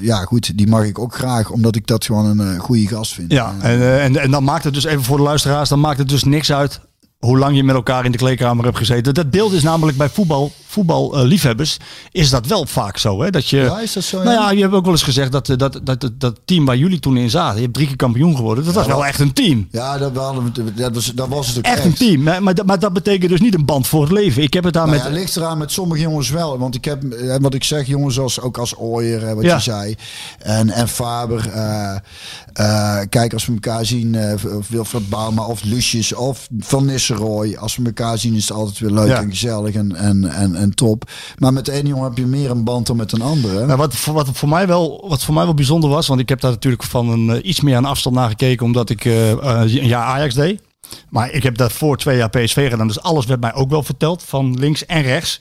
ja, goed, die mag ik ook graag. Omdat ik dat gewoon een goede gast vind. Ja, en, en, en dan maakt het dus even voor de luisteraars, dan maakt het dus niks uit hoe lang je met elkaar in de kleedkamer hebt gezeten. Dat beeld is namelijk bij voetbal, voetballiefhebbers, is dat wel vaak zo. Hè? Dat je, Ja, is dat zo, Nou ja? je hebt ook wel eens gezegd dat, eh, dat, dat, dat, dat team waar jullie toen in zaten, je hebt drie keer kampioen geworden, dat was wel echt een team. Ja, dat, hadden dat, was, dat was het ook Echt een team. Maar, maar, dat- maar dat betekent dus niet een band voor het leven. Ik heb het daar Nou met... ja, ligt eraan met sommige jongens wel. Want ik heb, eh, wat ik zeg, jongens als, ook als Ooyer, eh, wat je zei. En, en Faber. eh, eh, kijk, als we elkaar zien, eh, Wilfred Bauma of Lucius of Van Nistelrooy. Als we elkaar zien is het altijd weer leuk Ja. en gezellig en, en, en, en top. Maar met de ene jongen heb je meer een band dan met een andere. Nou, wat, voor- wat, voor mij wel, wat voor mij wel bijzonder was, want ik heb daar natuurlijk van een, eh, iets meer aan afstand naar gekeken, omdat ik eh, een jaar Ajax deed. Maar ik heb daarvoor twee jaar PSV gedaan, dus alles werd mij ook wel verteld, van links en rechts.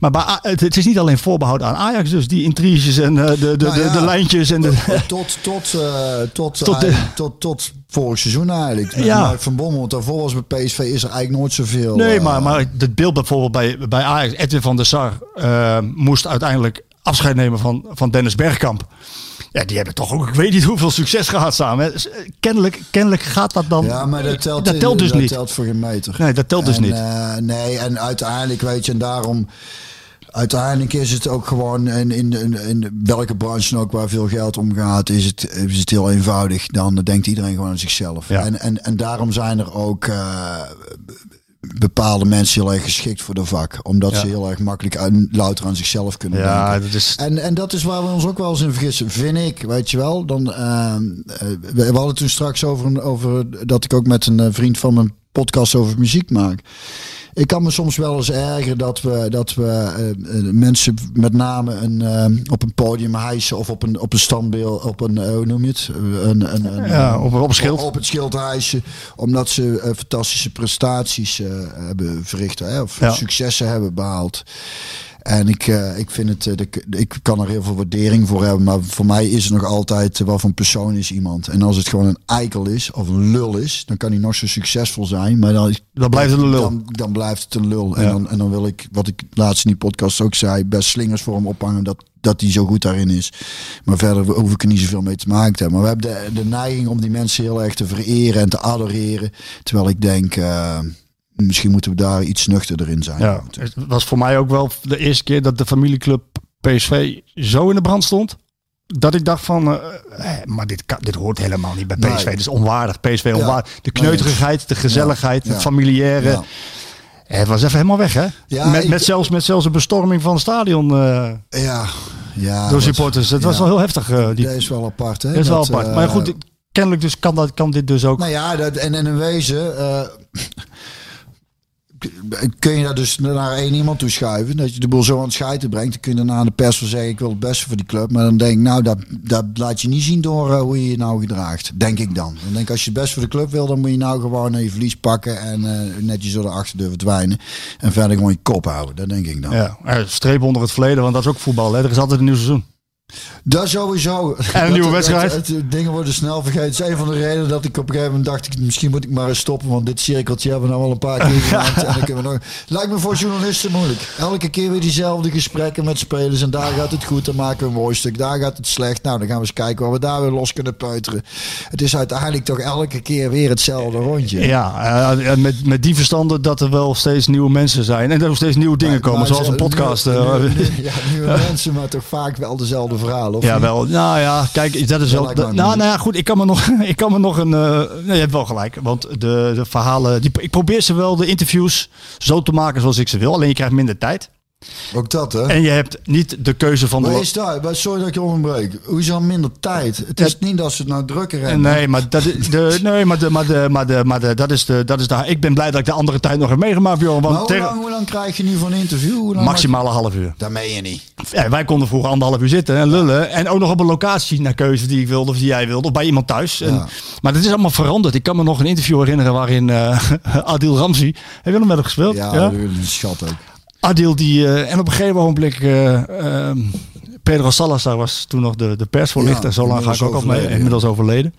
Maar bij, het, is niet alleen voorbehouden aan Ajax, dus die intriges en eh, de, de, Nou de, ja. de lijntjes en de... Tot, tot, eh, tot, Tot eigenlijk- tot, tot vorig seizoen eigenlijk. Met Ja. Van Bommel. Want daarvoor was bij PSV is er eigenlijk nooit zoveel. Nee, eh, maar, maar het beeld bijvoorbeeld bij, bij Ajax, Edwin van der Sar eh, moest uiteindelijk afscheid nemen van, van Dennis Bergkamp. Ja, die hebben toch ook, ik weet niet hoeveel succes gehad samen. eh, Kennelijk, kennelijk gaat dat dan. Ja, maar dat telt, dat telt dus dat niet. telt voor geen meter. Nee, dat telt dus niet. eh, nee, en uiteindelijk weet je, en daarom. Uiteindelijk is het ook gewoon in, in, in, in welke branche ook waar veel geld omgaat, is het, is het heel eenvoudig. Dan denkt iedereen gewoon aan zichzelf. Ja. En, en, en daarom zijn er ook eh, bepaalde mensen heel erg geschikt voor de vak. Omdat Ja. ze heel erg makkelijk aan, louter aan zichzelf kunnen Ja, denken. dat is. En, en dat is waar we ons ook wel eens in vergissen, vind ik. Weet je wel, dan, ehm, eh, we, hadden toen straks over, over dat ik ook met een eh, vriend van mijn podcast over muziek maak. Ik kan me soms wel eens ergeren dat we, dat we eh, eh, mensen met name een, eh, op een podium hijsen of op een, op een standbeeld, op een, hoe noem je het? Een, een, een, Ja, op, op schild. op het schild hijsen, omdat ze fantastische prestaties hebben verricht hè, of Ja. successen hebben behaald. En ik, eh, ik vind het, eh, de, ik kan er heel veel waardering voor hebben, maar voor mij is het nog altijd eh, wat voor een persoon is iemand. En als het gewoon een eikel is of een lul is, dan kan hij nog zo succesvol zijn, maar dan, Dan blijft het een lul. Dan, dan blijft het een lul. En, dan, en dan wil ik, wat ik laatst in die podcast ook zei, best slingers voor hem ophangen dat, dat hij zo goed daarin is. Maar verder hoef ik er niet zoveel mee te maken te hebben. Maar we hebben de, de neiging om die mensen heel erg te vereren en te adoreren. Terwijl ik denk, misschien moeten we daar iets nuchterder in zijn. Ja, het was voor mij ook wel de eerste keer dat de familieclub PSV zo in de brand stond. Dat ik dacht van, eh, eh, maar dit, kan, dit hoort helemaal niet bij PSV. Nee. Dit is onwaardig. PSV onwaardig. De kneuterigheid, de gezelligheid, Ja. het familiaire. Eh, Het was even helemaal weg, hè? Ja, met, ik- met, zelfs, met zelfs een bestorming van het stadion Ja, ja. door supporters. Het was wel heel heftig. die, Dat is wel apart, hè? dat is wel apart. maar goed, kennelijk dus kan, dat, kan dit dus ook. Nou ja, dat, en, en in wezen eh, kun je dat dus naar één iemand toe schuiven. Dat je de boel zo aan het schijten brengt. Dan kun je daarna aan de pers wel zeggen, ik wil het beste voor die club. Maar dan denk ik, nou, dat, dat laat je niet zien door eh, hoe je je nou gedraagt. Denk ik dan. Dan denk ik, als je het best voor de club wil, dan moet je nou gewoon je verlies pakken. En eh, netjes door de achterdeur verdwijnen. En verder gewoon je kop houden. Dat denk ik dan. Ja, eh, streep onder het verleden, want dat is ook voetbal. Hè? Er is altijd een nieuw seizoen. Dat sowieso. En een nieuwe Dat- dat- wedstrijd. dat- dingen worden snel vergeten. Het is een van de redenen dat ik op een gegeven moment dacht... Misschien moet ik maar eens stoppen. Want dit cirkeltje hebben we nou al een paar keer gemaakt. en dan kunnen we nog... Lijkt me voor journalisten moeilijk. Elke keer weer diezelfde gesprekken met spelers. En daar gaat het goed. Dan maken we een mooi stuk. Daar gaat het slecht. Nou, dan gaan we eens kijken waar we daar weer los kunnen peuteren. Het is uiteindelijk toch elke keer weer hetzelfde rondje. Ja, eh, met, met die verstanden dat er wel steeds nieuwe mensen zijn. En dat er steeds nieuwe dingen Maar- komen, maar zoals een podcast. nieuwe- eh, nieuwe- ja, nieuwe mensen, maar toch vaak wel dezelfde verhalen. Of Ja, niet? wel. Nou ja, kijk, dat is wel. dat- nou, nou ja, goed. Ik kan me nog, ik kan me nog een. eh, nee, je hebt wel gelijk. Want de, de verhalen. Die, ik probeer ze wel, de interviews, zo te maken zoals ik ze wil. Alleen je krijgt minder tijd. Ook dat, hè? En je hebt niet de keuze van de. Maar is dat, maar sorry dat ik je onderbreek. Hoe is dan minder tijd? Het is niet dat ze het nou drukker hebben. Nee, maar dat is de, nee, maar de, maar de, maar de, maar de, dat is de, dat is de. Ik ben blij dat ik de andere tijd nog heb meegemaakt, Bjorn. Maar Want hoe tegen- lang, hoe lang krijg je nu voor een interview? Maximaal een half uur. Dat meen je niet. Ja, wij konden vroeger anderhalf uur zitten en lullen. En ook nog op een locatie naar keuze die ik wilde of die jij wilde. Of bij iemand thuis. En, Ja. Maar dat is allemaal veranderd. Ik kan me nog een interview herinneren waarin eh, Adil Ramzi... Heb je nog met hem gespeeld? Ja, is een schat ook. Adil die... eh, en op een gegeven ogenblik... eh, ehm, Pedro Salazar was toen nog de, de persvoorlichter. Ja, Zo lang ga ik ook al mee. Inmiddels overleden.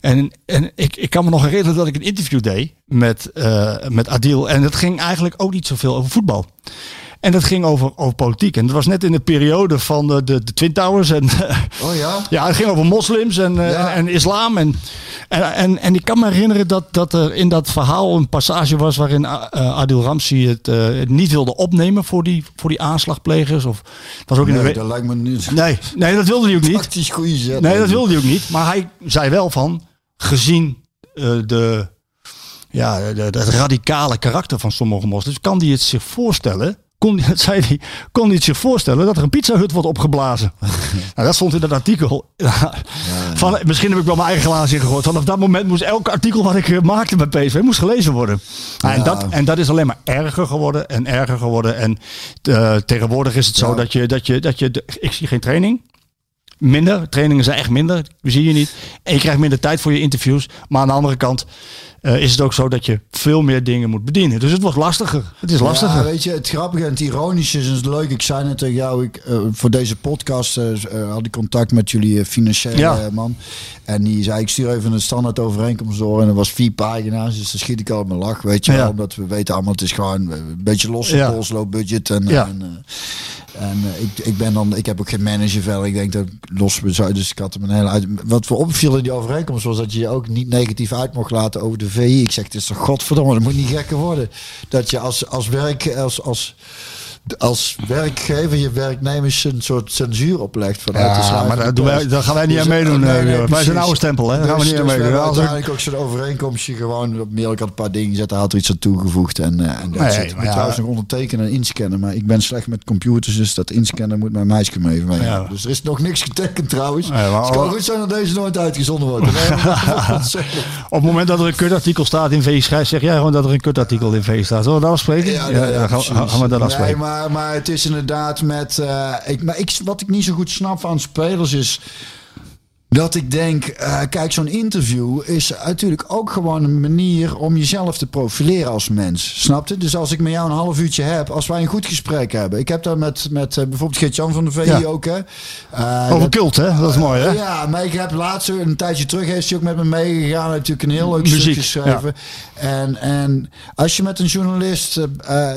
En, en ik, ik kan me nog herinneren dat ik een interview deed met, eh, met Adil. En dat ging eigenlijk ook niet zoveel over voetbal. En dat ging over, over politiek. En dat was net in de periode van de, de, de Twin Towers. En, Oh ja? ja, het ging over moslims en, Ja. en, islam. En, en, en, en ik kan me herinneren dat, dat er in dat verhaal een passage was waarin eh, Adil Ramsi het, eh, het niet wilde opnemen voor die, voor die aanslagplegers. Of, was ook in de Nee, dat lijkt me niet. nee, nee, dat wilde hij ook niet. Tactisch goede zet. Nee, dat wilde hij ook niet. Maar hij zei wel van, gezien eh, de, ja, de, het radicale karakter van sommige moslims, kan hij het zich voorstellen. Kon, zei hij, kon hij het zich voorstellen dat er een pizzahut wordt opgeblazen? nou, dat stond in dat artikel. Van, misschien heb ik wel mijn eigen glazen ingegooid. Vanaf dat moment moest elk artikel wat ik eh, maakte bij PSV moest gelezen worden. Nou, en, dat, en dat is alleen maar erger geworden en erger geworden. En eh, tegenwoordig is het zo dat je, dat je, dat je, de- ik zie geen training. Minder. Trainingen zijn echt minder. We zie je niet. En je krijgt minder tijd voor je interviews. Maar aan de andere kant eh, is het ook zo dat je veel meer dingen moet bedienen. Dus het wordt lastiger. Het is lastiger. Ja, weet je, het grappige en het ironische is, is het leuk. Ik zei net tegen jou, ik, eh, voor deze podcast eh, had ik contact met jullie financiële Ja. man. En die zei, ik stuur even een standaard overeenkomst door. En dat was vier pagina's, dus dan schiet ik al op mijn lach. Weet je Ja. wel, omdat we weten allemaal, het is gewoon een beetje losse Ja. pols, low budget. En, Ja. en, en ik, ik ben dan, ik heb ook geen manager verder. Ik denk dat ik los we zou, dus ik had hem een hele uit. Wat voor opviel in die overeenkomst was dat je je ook niet negatief uit mocht laten over de Ik zeg, het is toch godverdomme, dat moet niet gekker worden. Dat je als, als werk, als, als, als werkgever je werknemers een soort censuur oplegt vanuit de Ja, schrijvende maar daar, doen wij, pers. daar gaan wij niet Dus, aan meedoen. eh, eh, nee, nee, Björn. wij zijn oude stempel. Hè? Daar gaan we Dus- niet aan dus we meedoen. ik- uiteindelijk ook zo'n overeenkomstje gewoon op mail. Ik had een paar dingen gezet, daar had er iets aan toegevoegd. En, eh en dat zit. maar Ik moet ja. trouwens nog ondertekenen en inscannen. Maar ik ben slecht met computers, dus dat inscannen moet mijn meisje me even mee. Ja. Dus er is nog niks getekend trouwens. Maar- het kan goed zijn dat deze nooit uitgezonden wordt. Op het moment dat er een kutartikel staat in V schrijf, zeg jij gewoon dat er een kutartikel in V staat. Zullen we dat afspreken? Ja, gaan, we dat afspreken. Maar, het is inderdaad met... eh, ik, maar ik, wat ik niet zo goed snap aan spelers is... Dat ik denk, eh, kijk, zo'n interview is natuurlijk ook gewoon een manier om jezelf te profileren als mens. Snap je? Dus als ik met jou een half uurtje heb, als wij een goed gesprek hebben. Ik heb daar met, met eh, bijvoorbeeld Geert-Jan van de VI Ja. ook. Hè. Eh, Over dat- cult, hè? Dat is mooi, hè? ja, maar ik heb laatst een tijdje terug heeft hij ook met me meegegaan. Hij heeft natuurlijk een heel leuk Muziek, stuk geschreven. En, en als je met een journalist,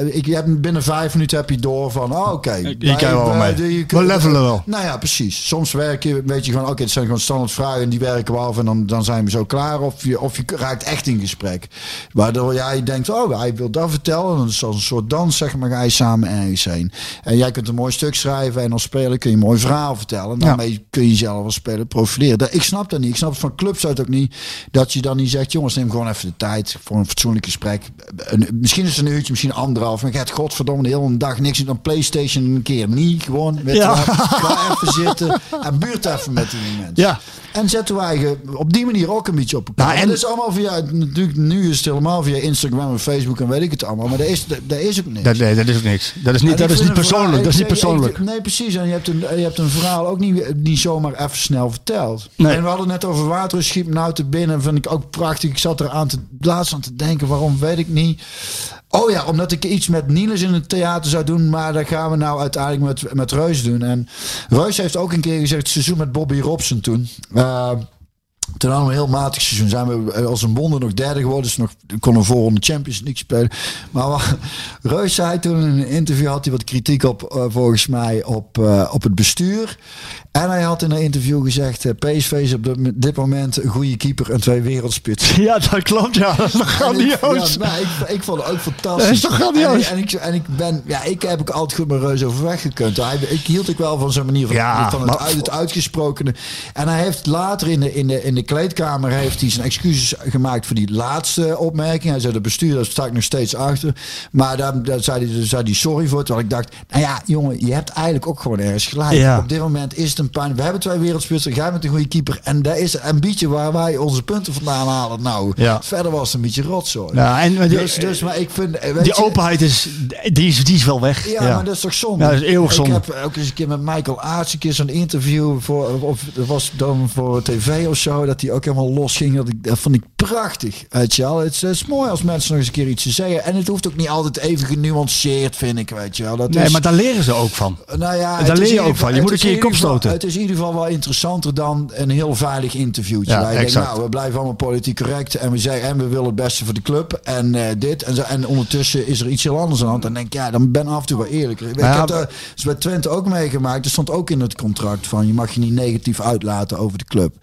ik je hebt binnen vijf minuten heb je door van, oh, oké. Je wij- kan wel mee. de- je We levelen wel. Nou ja, precies. Soms werk je, weet je gewoon, oké, het zijn gewoon standaard vragen en die werken we af en dan, dan zijn we zo klaar. Of je, of je raakt echt in gesprek. Waardoor jij denkt, oh, hij wil dat vertellen. En dan is als een soort dans, zeg maar, ga je samen ergens heen. En jij kunt een mooi stuk schrijven en als speler kun je een mooi verhaal vertellen. Ja. daarmee kun je jezelf als speler profileren. Dat, ik snap dat niet. Ik snap het van clubs uit ook niet. Dat je dan niet zegt, jongens, neem gewoon even de tijd voor een fatsoenlijk gesprek. Een- misschien is het een uurtje, misschien anderhalf. En gaat godverdomme de hele dag niks in een Playstation een keer niet. Gewoon, Ja. wel. Ga even zitten en buurt even met die mensen. Ja. En zetten wij op die manier ook een beetje op elkaar. Nou, en dat is allemaal via, natuurlijk, nu is het helemaal via Instagram en Facebook en weet ik het allemaal. Maar daar is, daar is ook niks. Dat, nee, dat is ook niks. Dat is niet, dat is niet verhaal- persoonlijk. Dat is niet persoonlijk. ik- nee, precies. En je hebt een, je hebt een verhaal ook niet, niet zomaar even snel verteld. Nee. En we hadden net over water, schiep nou te binnen. Vind ik ook prachtig. Ik zat er aan te, laatst aan te denken, waarom weet ik niet. Oh ja, omdat ik iets met Niels in het theater zou doen. Maar dat gaan we nou uiteindelijk met, met Reus doen. En Reus heeft ook een keer gezegd, seizoen met Bobby Robson toen. Eh, toen hadden we een heel matig seizoen. Zijn we als een wonder nog derde geworden. Dus nog konden we voorronde Champions League spelen. Maar Reus zei toen in een interview... had hij wat kritiek op, eh, volgens mij, op, eh, op het bestuur. En hij had in een interview gezegd... eh, PSV is op dit- dit moment een goede keeper en twee wereldspitsen. Ja, dat klopt. Ja, dat is toch En ik- grandioos. Ja, ik, ik vond het ook fantastisch. Dat is toch grandioos? En, ik- en, ik, en ik ben, ja, ik heb ook altijd goed met Reus overweg gekund. Hij, ik hield ik wel van zijn manier van, Ja, van het, maar- uit, het uitgesprokene. En hij heeft later in de, in de, in de kleedkamer heeft hij zijn excuses gemaakt voor die laatste opmerking. Hij zei de bestuur, daar sta ik nog steeds achter. Maar daar, daar zei, hij, daar zei hij sorry voor. Terwijl ik dacht, nou ja, jongen, je hebt eigenlijk ook gewoon ergens gelijk. Ja. Op dit moment is het een pijn. We hebben twee wereldspitsen, jij bent een goede keeper. En daar is een beetje waar wij onze punten vandaan halen. Nou, Ja. verder was het een beetje rotzooi. Ja, en die, Dus, dus, maar ik vind... weet die je- openheid is die, is, die is wel weg. Ja, maar dat is toch zonde? Ja, dat is eeuwig zonde. Ik heb ook eens een keer met Michael Aarts een keer zo'n interview voor, of dat was dan voor tv of zo, dat hij ook helemaal los ging. Dat, ik, dat vond ik prachtig, weet je wel. Het is, het is mooi als mensen nog eens een keer iets te zeggen. En het hoeft ook niet altijd even genuanceerd, vind ik, weet je wel. Dat Nee, is, maar daar leren ze ook van. nou ja, daar leer je ook van. Je moet het een keer je kop ieder Het is in ieder geval wel interessanter dan een heel veilig interviewtje. Ja, waar je denkt, nou, we blijven allemaal politiek correct en we zeggen en we willen het beste voor de club en eh, dit en zo. En ondertussen is er iets heel anders aan de hand. En denk ik, ja, dan ben af en toe wel eerlijk. Ik Ja, heb dat is bij Twente ook meegemaakt. Er stond ook in het contract van je mag je niet negatief uitlaten over de club.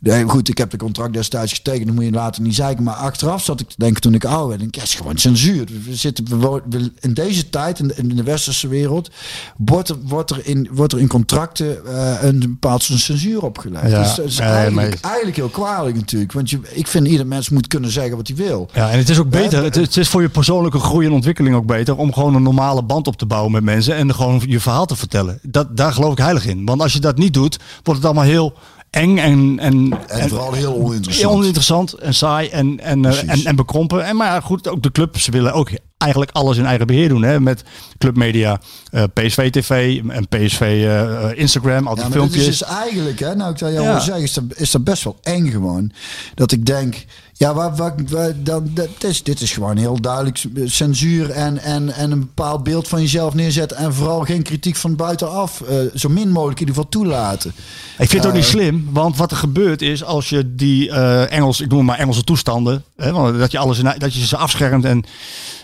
Nee, goed, ik heb de contract destijds getekend, dan moet je later niet zeiken. Maar achteraf zat ik te denken toen ik oud werd, denk ik, ja, het is gewoon censuur. We zitten we, wo- we- in deze tijd, in de, in de westerse wereld, wordt er, wordt er, in, wordt er in contracten eh, een bepaald soort censuur opgelegd. Ja, dus dat is nee, eigenlijk, maar- eigenlijk heel kwalijk natuurlijk. Want je, ik vind ieder mens moet kunnen zeggen wat hij wil. Ja, en het is ook beter. Ja, Het, het is voor je persoonlijke groei en ontwikkeling ook beter om gewoon een normale band op te bouwen met mensen en gewoon je verhaal te vertellen. Dat, daar geloof ik heilig in. Want als je dat niet doet, wordt het allemaal heel eng en, en, En vooral heel oninteressant. Heel oninteressant en saai en, en, eh, en, en bekrompen. En maar goed, ook de clubs willen ook eigenlijk alles in eigen beheer doen. Hè? Met clubmedia, eh, PSV TV en PSV eh, eh, Instagram, al die Ja, filmpjes. is dus eigenlijk, hè, nou ik dat jou Ja. zeggen, is dat, is dat best wel eng gewoon. Dat ik denk, ja, waar, waar- dan, dat is, dit is gewoon heel duidelijk censuur en, en, en een bepaald beeld van jezelf neerzetten. En vooral geen kritiek van buitenaf. eh, zo min mogelijk in ieder geval toelaten. Ik vind het ook niet Eh, slim, want wat er gebeurt is als je die eh Engels, ik noem het maar Engelse toestanden, hè, want dat je alles in, dat je ze afschermt en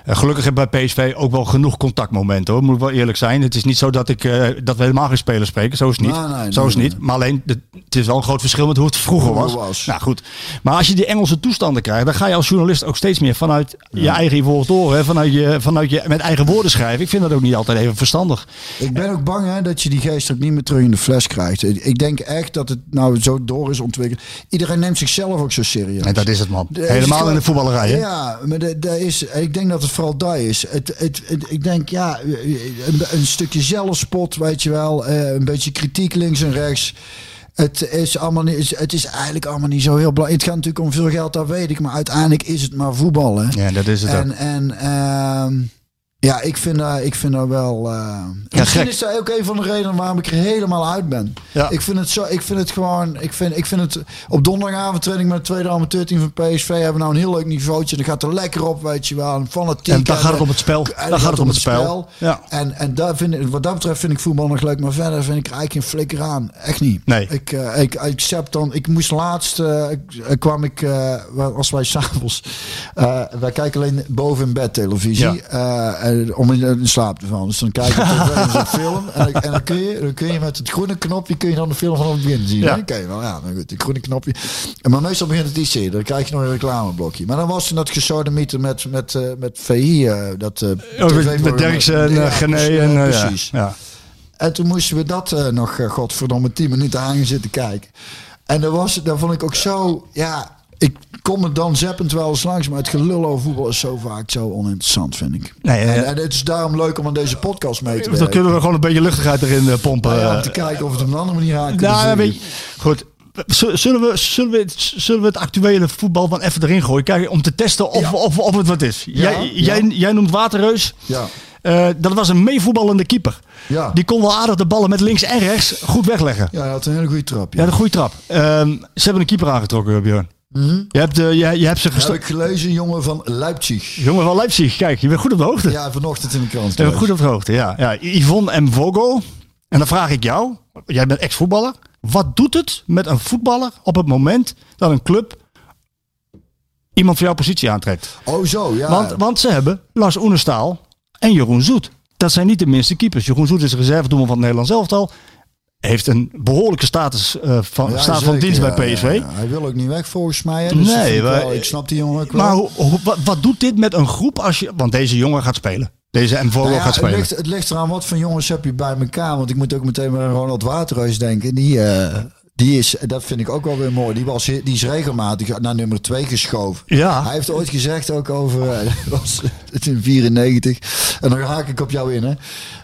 gelukkig heb bij PSV ook wel genoeg contactmomenten hoor, moet ik wel eerlijk zijn. Het is niet zo dat ik dat we helemaal geen spelers spreken, zo is het niet. Nee, zo is het niet. nee. Maar alleen het is wel een groot verschil met hoe het vroeger was. Vroeger was. Nou goed, maar als je die Engelse toestanden krijgt, dan ga je als journalist ook steeds meer vanuit je eigen ivoren toren, vanuit je, vanuit je met eigen woorden schrijven. Ik vind dat ook niet altijd even verstandig. Ik ben ook bang hè, dat je die geest ook niet meer terug in de fles krijgt. Ik denk echt dat het nou zo door is ontwikkeld. Iedereen neemt zichzelf ook zo serieus. En dat is het man. Helemaal in de voetballerij. Hè? Ja, maar de, de is, ik denk dat het vooral dat is. Het, het, het- ik denk, ja, een, een stukje zelfspot, weet je wel. eh, een beetje kritiek links en rechts. Het is, allemaal niet, het is eigenlijk allemaal niet zo heel belangrijk. Het gaat natuurlijk om veel geld, dat weet ik. Maar uiteindelijk is het maar voetbal. Hè? Ja, dat is het ook. En, en ehm, ja, ik vind, dat, ik vind dat wel... eh, misschien gek. is dat ook een van de redenen waarom ik er helemaal uit ben. Ja. Ik vind het zo, ik vind het gewoon, ik vind, ik vind het op donderdagavond training met het tweede amateurteam van PSV hebben we nou een heel leuk niveautje. Dan gaat er lekker op, weet je wel, een fanatiek. En dan gaat het om het spel. En Dan gaat het om het spel. Ja. En, en daar vind ik, wat dat betreft vind ik voetbal nog leuk, maar verder vind ik er eigenlijk geen flikker aan. Echt niet. Nee. Ik, eh, ik, zet dan, ik moest laatst, eh, kwam ik, als wij s'avonds, wij kijken alleen boven in bed televisie, eh, om in, slaap te vallen. Dus dan kijk je tv en zo'n film en, dan- en dan, kun je, dan kun je met het groene knopje, kun je dan de film van het begin zien. Ja. Ken je wel, ja, nou goed, het groene knopje. En maar meestal begint het iets eerder, dan krijg je nog een reclameblokje. Maar dan was er dat gesodemieter met, met, eh, met VI, eh, dat eh Oh, met, TV-programma. met Derksen en Ja, uh, Gené en ja, eh, ja. precies. Ja. En toen moesten we dat eh, nog, eh, godverdomme, 10 minuten hangen zitten kijken. En dat, was, dat vond ik ook zo, ja, ik kom er dan zeppend wel eens langs, maar het gelul over voetbal is zo vaak zo oninteressant, vind ik. Nee, eh, en, en het is daarom leuk om aan deze podcast mee te Dan werken. kunnen we gewoon een beetje luchtigheid erin eh, pompen. Nou ja, om eh. te kijken of het op een andere manier aan Nou, zeggen. weet je, goed. zullen we, zullen, we, het- zullen we het actuele voetbal van even erin gooien? Kijk, om te testen of, Ja. of, of het wat is. jij, ja. Jij, jij noemt Waterreus. Ja. Eh, dat was een meevoetballende keeper. Ja. Die kon wel aardig de ballen met links en rechts goed wegleggen. Ja, hij had een hele goede trap. Ja, Ja. een goede trap. Ehm, ze hebben een keeper aangetrokken, Björn. Je, hebt, eh, je, je hebt ze Dat heb ik gelezen, jongen van Leipzig. Jongen van Leipzig, kijk, je bent goed op de hoogte. Ja, vanochtend in de krant. Je bent goed op de hoogte, ja. ja. Yvonne Mvogo. En dan vraag ik jou, jij bent ex-voetballer. Wat doet het met een voetballer op het moment dat een club iemand voor jouw positie aantrekt? Oh zo, ja. Want, want ze hebben Lars Oenerstaal en Jeroen Zoet. Dat zijn niet de minste keepers. Jeroen Zoet is de reservedoelman van het Nederlands elftal. Heeft een behoorlijke status eh, van, Ja, staat van dienst ja, bij PSV. ja. Hij wil ook niet weg volgens mij. Hè? Dus Nee, ik, wel- ik snap die jongen ook wel. Maar wat, wat doet dit met een groep als je... Want deze jongen gaat spelen. Deze Mvogo Nou gaat het, spelen. ligt, het ligt eraan wat voor jongens heb je bij elkaar. Want ik moet ook meteen maar aan Ronald Waterhuis denken. Die, eh, die is, dat vind ik ook wel weer mooi. Die, was, die is regelmatig naar nummer 2 geschoven. Ja. Hij heeft ooit gezegd ook over, eh, dat was het in 94. En dan haak ik op jou in hè.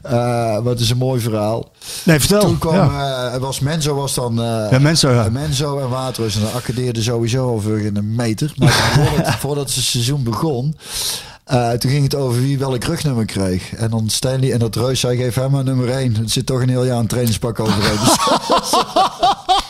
Eh, wat is een mooi verhaal. Nee, vertel. Toen kwam, Ja. eh, was Menzo was dan... eh, Ja, Menzo, ja. Menzo en Waterhuis. En dat accadeerde sowieso over in een meter. Maar voordat, voordat het seizoen begon... toen ging het over wie welk rugnummer kreeg. En dan Stanley en dat Reus zei, geef hem maar nummer 1. Het zit toch een heel jaar een trainingspak overheen.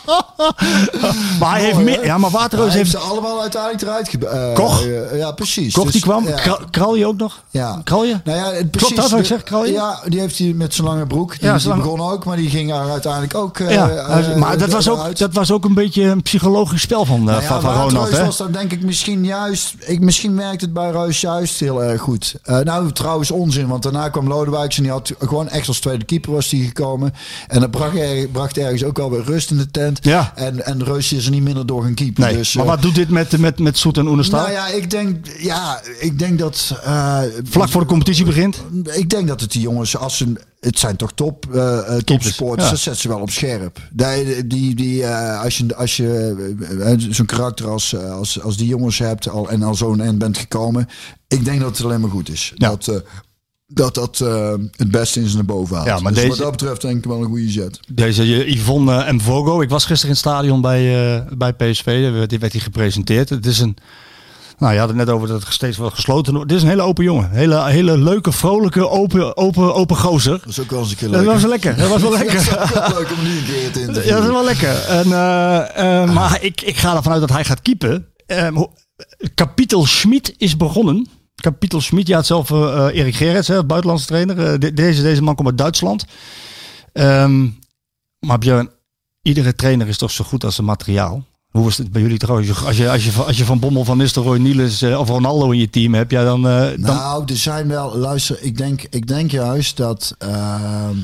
Dus Maar hij heeft meer... Ja, maar Waterreus hij heeft ze allemaal uiteindelijk eruit ge- eh, Koch? eh, ja, precies. Koch Dus, die kwam. ja. Kra- Kralje ook nog? Ja. Kralje? Nou ja, het, Klopt precies. dat wat ik zeg, Kralje? Ja, die heeft hij met zijn lange broek. Die, begon ook, maar die ging er uiteindelijk ook... eh, Ja, eh, maar dat was, ook, dat was ook een beetje een psychologisch spel van, eh, Nou van, Ronald. Hè? was dan denk ik misschien juist... Ik, misschien werkt het bij Reus juist heel erg goed. Eh, nou, trouwens onzin, want daarna kwam Lodewijks en die had gewoon echt als tweede keeper was die gekomen. En dat bracht, er, bracht ergens ook wel weer rust in de tent. Ja. En, en Reus is er niet minder door gaan keeper. Nee, dus, maar eh, wat doet dit met, met, met Soet en Oenestal? nou ja, ik denk, ja, ik denk dat... eh, Vlak voor de competitie begint? ik denk dat het die jongens, als ze, het zijn toch top, eh eh, topsporters, ja. dat zet ze wel op scherp. Die, die, die, eh, als je, als je eh, eh, zo'n karakter als, eh, als, als die jongens hebt al, en al zo'n end bent gekomen, ik denk dat het alleen maar goed is. Ja. Dat, eh, dat dat eh, het beste is naar boven haalt. Ja, maar dus deze- wat dat betreft denk ik wel een goede zet. Deze eh, Yvonne en Mvogo. Ik was gisteren in het stadion bij, eh, bij PSV. Werd, die werd hij gepresenteerd. Het is een... Nou, je had het net over dat het steeds wel gesloten wordt. Dit is een hele open jongen. Hele, hele leuke, vrolijke, open, open, open gozer. Dat is ook wel eens een keer Dat leuk. was wel lekker. Dat was wel lekker. Dat is leuk om nu een keer te Ja, dat is interviewen. wel lekker. En, eh, eh, maar ik, ik ga ervan uit dat hij gaat keepen. Eh, ho- Kapitel Schmid is begonnen. Kapitel Schmid, ja, het zelf eh, eh, Erik Gerrits, hè, buitenlandse trainer. Eh, de- deze, deze man komt uit Duitsland. Ehm, maar Björn, iedere trainer is toch zo goed als zijn materiaal. Hoe is het bij jullie trouwens? Als je, als je, als je Van Bommel, Van Nistelrooy, Niels eh, of Ronaldo in je team hebt, ja, dan... dan Nou, er zijn wel, luister, ik denk, ik denk juist dat, ehm,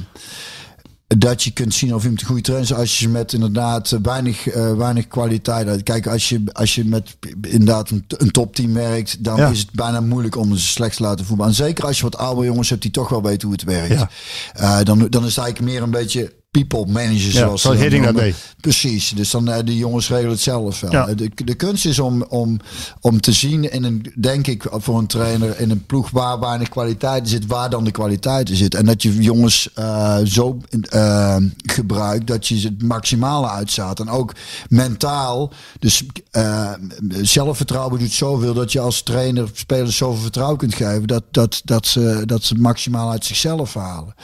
dat je kunt zien of iemand een goede trainer is als je met inderdaad weinig, eh, weinig kwaliteit uit. Kijk, als je, als je met inderdaad een, een topteam werkt, dan Ja. is het bijna moeilijk om ze slecht te laten voetballen. En zeker als je wat oude jongens hebt die toch wel weten hoe het werkt. Ja. Eh, dan, dan is het eigenlijk meer een beetje people manager Ja, zoals zoals dat deed. Precies, dus dan eh, de jongens regelen het zelf wel. Ja. De, de kunst is om, om, om te zien in een, denk ik, voor een trainer in een ploeg waar weinig kwaliteit zit, waar dan de kwaliteit zit. En dat je jongens eh, zo eh, gebruikt dat je het maximale uitzaat. En ook mentaal, dus eh, zelfvertrouwen doet zoveel dat je als trainer spelers zoveel vertrouwen kunt geven dat, dat, dat, ze, dat ze maximaal uit zichzelf halen.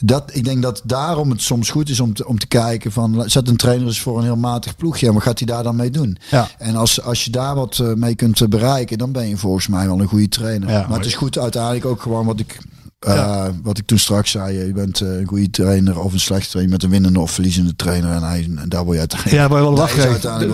Dat, ik denk dat daarom het soms goed is om te, om te kijken van zet een trainer eens voor een heel matig ploegje en wat gaat hij daar dan mee doen? Ja. En als, als je daar wat eh, mee kunt eh, bereiken, dan ben je volgens mij wel een goede trainer. Ja, maar, maar- het is goed uiteindelijk ook gewoon wat ik, eh, wat ik toen straks zei. Je bent eh, een goede trainer of een slechte trainer met een winnende of verliezende trainer. En, hij, en daar word je uiteindelijk. Ja, maar wel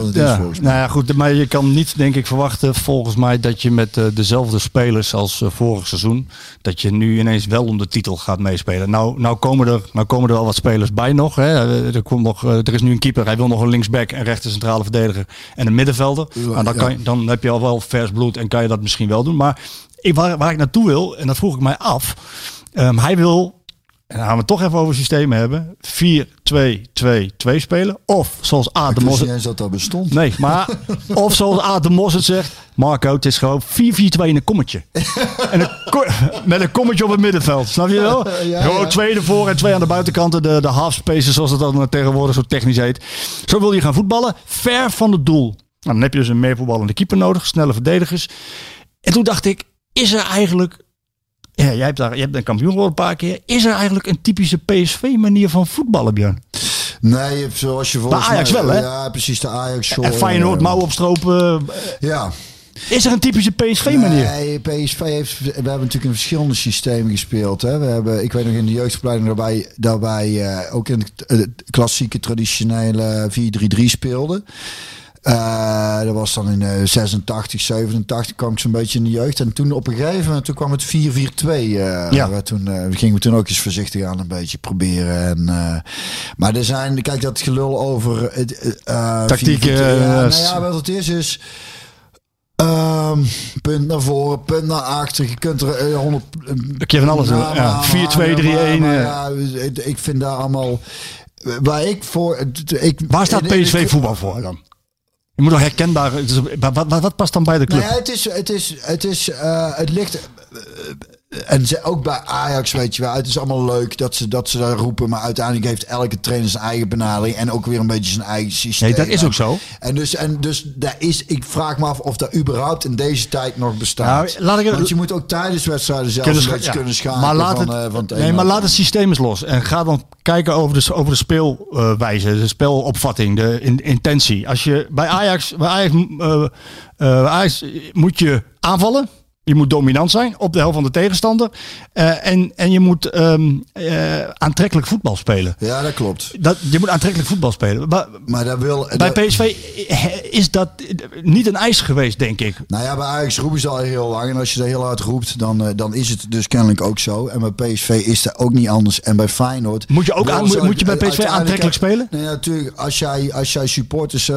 het ja. Nou ja, goed, maar je kan niet, denk ik, verwachten, volgens mij, dat je met eh, dezelfde spelers als eh, vorig seizoen, dat je nu ineens wel om de titel gaat meespelen. Nou, nou, komen, er, nou komen er wel wat spelers bij nog. Hè. Eh, Er, komt nog eh, er is nu een keeper, hij wil nog een linksback, een rechter centrale verdediger en een middenvelder. Nou, dan, kan je, dan heb je al wel vers bloed en kan je dat misschien wel doen. Maar ik, waar, waar ik naartoe wil, en dat vroeg ik mij af, ehm, hij wil en dan gaan we het toch even over systemen hebben, 4-2-2-2 spelen. Of zoals Aad de Ik Mos... eens dat dat bestond. Nee, maar of zoals Aad de Mos het zegt, Marco, het is gewoon 4-4-2 in een kommetje. en een ko- met een kommetje op het middenveld, snap je wel? Ja, gewoon ja. twee ervoor en twee aan de buitenkanten, de, de half spaces zoals het dan tegenwoordig zo technisch heet. Zo wil je gaan voetballen, ver van het doel. Nou, dan heb je dus een meer voetballende keeper nodig, snelle verdedigers. En toen dacht ik, is er eigenlijk ja, jij hebt, daar, jij hebt een kampioen geworden een paar keer. Is er eigenlijk een typische PSV-manier van voetballen, Björn? Nee, je zoals je volgens Ajax mij- wel, hè? Ja, precies, de Ajax En Feyenoord, mouw opstropen. Ja. Is er een typische PSV-manier? Nee, PSV heeft. We hebben natuurlijk in verschillende systemen gespeeld. Hè. We hebben, ik weet nog in de jeugdopleiding daarbij, daarbij eh, ook in de, eh, klassieke traditionele 4-3-3 speelden. Eh, dat was dan in eh, 86, 87 kwam ik zo'n beetje in de jeugd. En toen op een gegeven moment toen kwam het 4-4-2. eh, Ja. Toen eh, gingen we toen ook eens voorzichtig aan een beetje proberen. En, eh, maar er zijn, kijk dat gelul over... het, eh, Tactiek, 4-4-2. eh, Ja, nou ja, wat het is is... Ehm, punt naar voren, punt naar achter. Je kunt er eh, 100. Een keer van alles Ja, aan 4, 2, 3, hangen, 1, maar eh. Ja, ik- ik vind daar allemaal. Waar ik voor. Ik, Waar staat PSV voetbal voor dan? Je moet toch herkenbaar... is- Wat, wat, wat past dan bij de club? Nou ja, het is, het is, het is, eh, het ligt. En ze, ook bij Ajax, weet je wel. Het is allemaal leuk dat ze, dat ze daar roepen. Maar uiteindelijk heeft elke trainer zijn eigen benadering. En ook weer een beetje zijn eigen systeem. Nee, dat is ook zo. En dus, en dus daar is, ik vraag me af of dat überhaupt in deze tijd nog bestaat. Nou, laat ik het- Want je moet ook tijdens wedstrijden zelfs Kunnen een scha- beetje ja. kunnen schakelen. Maar laat van, het, eh, van het nee, maar laat het systeem eens los. En ga dan kijken over de, over de speelwijze, de speelopvatting, de in- intentie. Als je bij Ajax, bij Ajax, eh, Ajax moet je aanvallen. Je moet dominant zijn op de helft van de tegenstander. Eh, en, en je moet ehm, eh, aantrekkelijk voetbal spelen. Ja, dat klopt. Dat, je moet aantrekkelijk voetbal spelen. Maar Maar dat wil. bij dat- PSV is dat niet een eis geweest, denk ik. Nou ja, bij Ajax roepen ze al heel lang. En als je dat heel hard roept, dan, eh, dan is het dus kennelijk ook zo. En bij PSV is dat ook niet anders. En bij Feyenoord... Moet je ook aan- moet- moet je bij PSV aantrekkelijk spelen? Nee, natuurlijk. Als jij, als jij supporters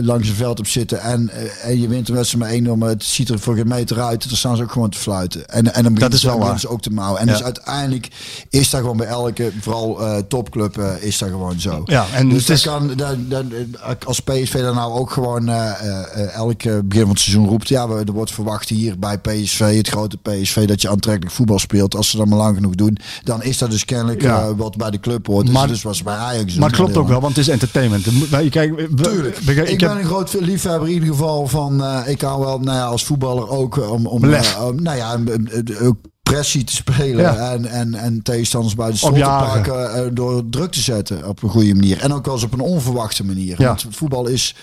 langs een veld op zitten en, en je wint een wedstrijd met 1 maar het ziet er voor geen meter uit, dan staan ze ook gewoon te fluiten. En, en dan begint is wel ook te mouwen. En Ja. dus uiteindelijk is dat gewoon bij elke, vooral eh, topclub, eh, is dat gewoon zo. Ja, en dus het dat is- kan, dat, dat, als PSV dan nou ook gewoon eh, eh, eh, elke begin van het seizoen roept, ja, we- er wordt verwacht hier bij PSV, het grote PSV, dat je aantrekkelijk voetbal speelt. Als ze dat maar lang genoeg doen, dan is dat dus kennelijk Ja. eh, wat bij de club hoort. Maar- dus was bij Ajax. Maar het klopt ook wel, want het is entertainment. Kijk, Tuurlijk. Ik, ik ben heb, een groot liefhebber in ieder geval van. eh, ik hou wel, nou ja, als voetballer ook eh, om, nou ja, pressie te spelen Ja. en, en, en tegenstanders bij de te pakken eh, door druk te zetten op een goede manier. En ook wel eens op een onverwachte manier. Ja. Want voetbal is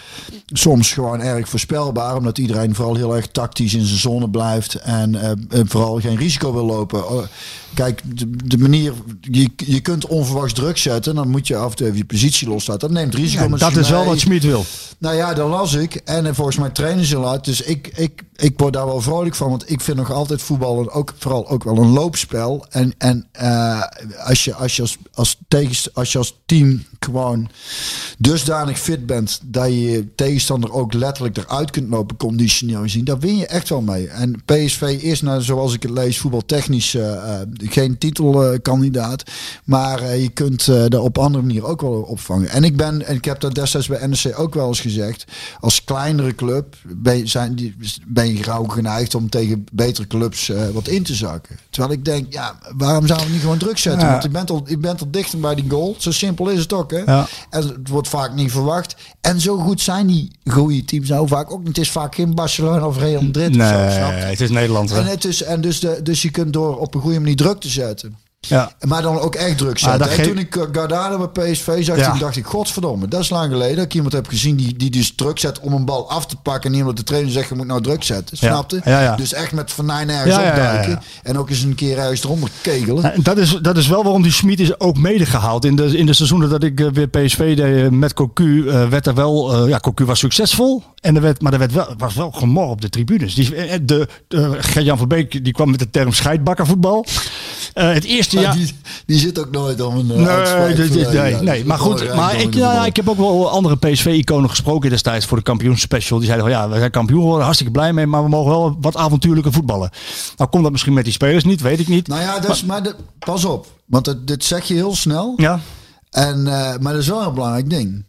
soms gewoon erg voorspelbaar, omdat iedereen vooral heel erg tactisch in zijn zone blijft en eh, en vooral geen risico wil lopen. Oh, Kijk, de, de manier, je, je kunt onverwachts druk zetten, dan moet je af en toe even je positie loslaten. Dat neemt risico Ja, dat is wel wat Schmid wil. Nou ja, dat las ik. En eh, volgens mij trainen ze laat. Dus ik, ik, ik word daar wel vrolijk van. Want ik vind nog altijd voetballen ook vooral ook wel een loopspel. En, en eh, als, je, als, je als, als, tegenst, als je als team gewoon dusdanig fit bent... dat je je tegenstander ook letterlijk eruit kunt lopen, conditioneel gezien... daar win je echt wel mee. En PSV is, nou, zoals ik het lees, voetbaltechnisch eh, eh, geen titelkandidaat. maar je kunt daar op andere manier ook wel opvangen. En ik ben, en ik heb dat destijds bij NEC ook wel eens gezegd... als kleinere club ben je, ben je gauw geneigd om tegen betere clubs wat in te zakken. Terwijl ik denk, ja, waarom zouden we niet gewoon druk zetten? Ja. Want je bent, al, je bent al dichter bij die goal. Zo simpel is het ook, hè? Ja. En het wordt vaak niet verwacht. En zo goed zijn die goede teams nou vaak ook niet. Het is vaak geen Barcelona of Real Madrid of zo, Nee, snap je? het is Nederland. hè. En, het is, en dus, de, dus je kunt door op een goede manier druk te zetten. Ja. Maar dan ook echt druk zetten. dat en geeft- toen ik eh, Gardado bij PSV zag, Ja. toen dacht ik, godverdomme, dat is lang geleden dat ik iemand heb gezien die, die dus druk zet om een bal af te pakken. En niet omdat de trainer zegt, je moet nou druk zetten. Snapte? Ja. Dus echt met Van ergens opduiken. En ook eens een keer ergens eronder kegelen. En Dat is, dat is wel waarom die Schmid is ook medegehaald. In de, in de seizoenen dat ik eh, weer PSV deed eh, met Cocu, werd er wel... ja, Cocu was succesvol En er werd, maar er werd wel, was wel gemor op de tribunes. Die, eh, de, de, Gert-Jan van Beek die kwam met de term scheidbakkervoetbal. Eh het eerste Maar jaar... die, die zit ook nooit om een uh, Nee, dit- dit- nee, nee, maar goed. Maar ik, ja, ik heb ook wel andere PSV-iconen gesproken destijds voor de kampioensspecial. Die zeiden van ja, we zijn kampioen geworden, hartstikke blij mee, maar we mogen wel wat avontuurlijke voetballen. Nou komt dat misschien met die spelers niet, weet ik niet. Nou ja, dus, maar, de- pas op. Want het- dit zeg je heel snel. Ja, En, eh, maar dat is wel een belangrijk ding.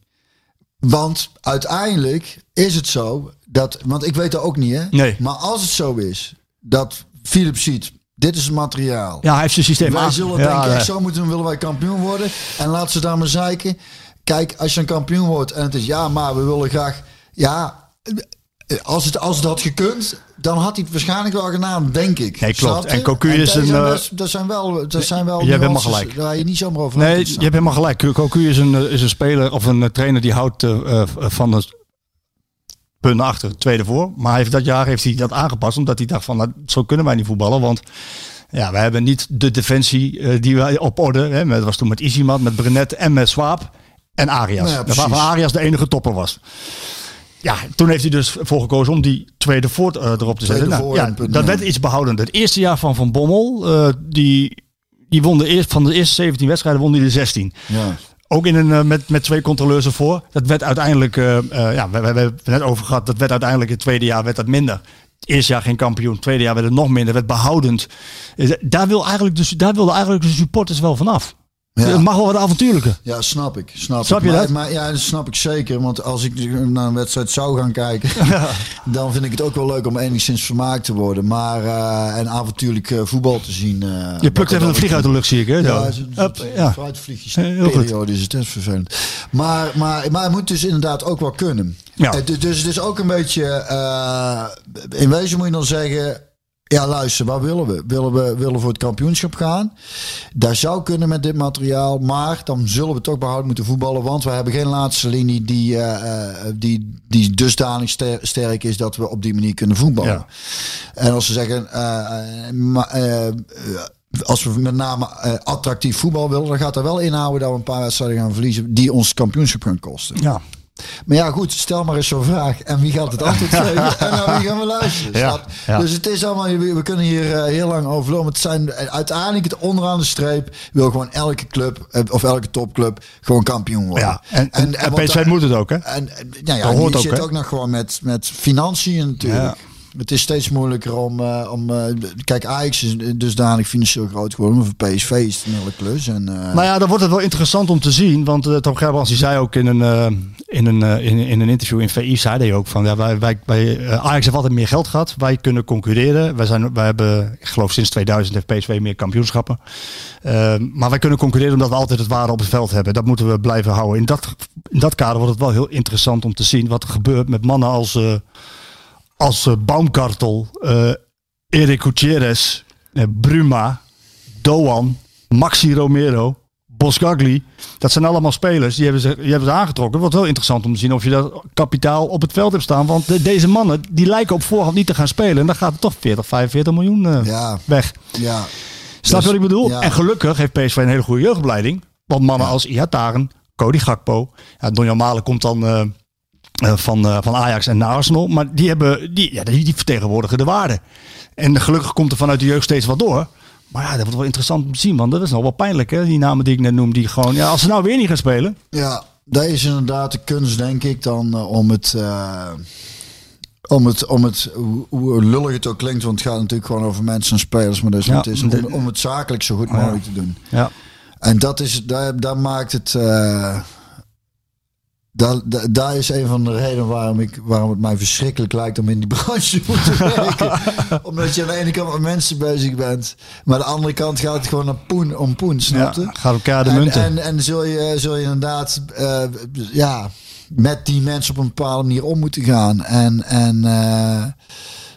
Want uiteindelijk is het zo dat, want ik weet dat ook niet, hè? Nee. Maar als het zo is dat Philip ziet, dit is het materiaal. ja hij heeft zijn systeem wij aan- zullen ja, denken, ja. zo moeten willen wij kampioen worden. En laat ze daar maar zeiken. Kijk, als je een kampioen wordt en het is ja, maar we willen graag, ja. Als het, als het had gekund, dan had hij het waarschijnlijk wel gedaan, denk ik. Nee, klopt. En Cocu is een, eh, Dat zijn wel, dat zijn wel je hebt helemaal gelijk. Waar je niet zomaar over Nee, je hebt helemaal gelijk. Cocu is een, eh, is een speler of een trainer die houdt eh, van het punt achter, tweede voor. Maar hij heeft dat jaar heeft hij dat aangepast, omdat hij dacht van, nou, zo kunnen wij niet voetballen, want ja, we hebben niet de defensie eh, die wij op orde. Hè, met- dat was toen met Izimat, met Brenet en met Swaap en Arias. Nou ja, waarvan. Arias de enige topper was. Ja, toen heeft hij dus voor gekozen om die tweede voor eh, erop te zetten. Nou, ja, dat werd iets behoudender. Het eerste jaar van Van Bommel, eh, die, die won de eerste, van de eerste 17 wedstrijden won hij de 16. Ja. Ook in een, eh, met, met twee controleurs ervoor. Dat werd uiteindelijk, eh, eh, ja, we, hebben het net over gehad, dat werd uiteindelijk in het tweede jaar werd dat minder. Eerste jaar geen kampioen, het tweede jaar werd het nog minder, werd behoudend. Eh, Daar, wil eigenlijk dus, daar wilden eigenlijk de supporters wel vanaf. Ja. Het mag wel wat avontuurlijker. Ja, snap ik. Snap, Snap ik. je maar, dat? Maar, ja, dat snap ik zeker. Want als ik naar een wedstrijd zou gaan kijken, dan vind ik het ook wel leuk om enigszins vermaakt te worden. Maar eh, en avontuurlijk eh, voetbal te zien. eh, Je plukt even een vlieg uit de lucht, zie ik. Hè? Ja, ja. fruitvliegjes Heel goed. periode is het, is vervelend. Maar, maar, maar het moet dus inderdaad ook wel kunnen. Ja. Du- dus het is ook een beetje, in wezen moet je dan zeggen, ja luister, waar willen we? Willen we willen we voor het kampioenschap gaan? Daar zou kunnen met dit materiaal, maar dan zullen we toch behouden moeten voetballen, want we hebben geen laatste linie die, eh, die, die dusdanig ster- sterk is dat we op die manier kunnen voetballen. Ja. En als ze zeggen, eh, als we met name attractief voetbal willen, dan gaat er wel inhouden dat we een paar wedstrijden gaan verliezen die ons kampioenschap gaan kosten. Ja. Maar ja, goed, stel maar eens zo'n vraag. En wie gaat het antwoord geven? En naar wie gaan we luisteren? Ja, snap? ja. Dus het is allemaal, we kunnen hier eh, heel lang over lopen. Het zijn eh, uiteindelijk het onderaan de streep wil gewoon elke club eh, of elke topclub gewoon kampioen worden. Ja, en, en, PSV moet het ook, hè? en en, nou ja, hoort ook, zit hè? ook nog gewoon met, met financiën natuurlijk. Ja. Het is steeds moeilijker om... eh, om eh, kijk, Ajax is dusdanig financieel groot geworden. Maar voor PSV is het een hele klus. En, eh, Nou ja, dan wordt het wel interessant om te zien. Want Tom Gerbrands die zei ook in een, in, een, in, een interview in VI, zei hij ook van ja, wij, wij, Ajax heeft altijd meer geld gehad. Wij kunnen concurreren. Wij, zijn, wij hebben, ik geloof sinds 2000 heeft PSV meer kampioenschappen. Maar wij kunnen concurreren omdat we altijd het waarde op het veld hebben. Dat moeten we blijven houden. In dat, in dat kader wordt het wel heel interessant om te zien wat er gebeurt met mannen als... als uh, Baumkartel, uh, Erik Gutierrez, uh, Bruma, Doan, Maxi Romero, Boscagli. Dat zijn allemaal spelers die hebben ze, die hebben ze aangetrokken. Het wordt wel interessant om te zien of je dat kapitaal op het veld hebt staan. Want de, deze mannen die lijken op voorhand niet te gaan spelen. En dan gaat er toch 40, 45 miljoen uh, ja. weg. Ja. Snap je wat ik bedoel? ja. En gelukkig heeft PSV een hele goede jeugdopleiding. Want mannen ja. als Iataren, Cody Gakpo. Ja, Donjan Malen komt dan... Uh, van, uh, van Ajax en naar Arsenal. Maar die, hebben, die, ja, die, vertegenwoordigen de waarde. En gelukkig komt er vanuit de jeugd steeds wat door. Maar ja, dat wordt wel interessant om te zien. Want dat is nog wel pijnlijk, hè? Die namen die ik net noem. Die gewoon, ja, als ze nou weer niet gaan spelen. Ja, dat is inderdaad de kunst, denk ik, dan uh, om het... Uh, om het, om het, hoe, lullig het ook klinkt, want het gaat natuurlijk gewoon over mensen en spelers, maar ja, niet is, om, om het zakelijk zo goed mogelijk ja. te doen. Ja. En dat is, daar, daar maakt het, uh, daar, daar, daar, is een van de redenen waarom, ik, waarom het mij verschrikkelijk lijkt om in die branche te werken. Omdat je aan de ene kant met mensen bezig bent, maar aan de andere kant gaat het gewoon naar poen om poen, snap je? Ja, gaat elkaar de en, munten. En, en zul, je, zul je inderdaad, uh, ja, met die mensen op een bepaalde manier om moeten gaan. En, en uh,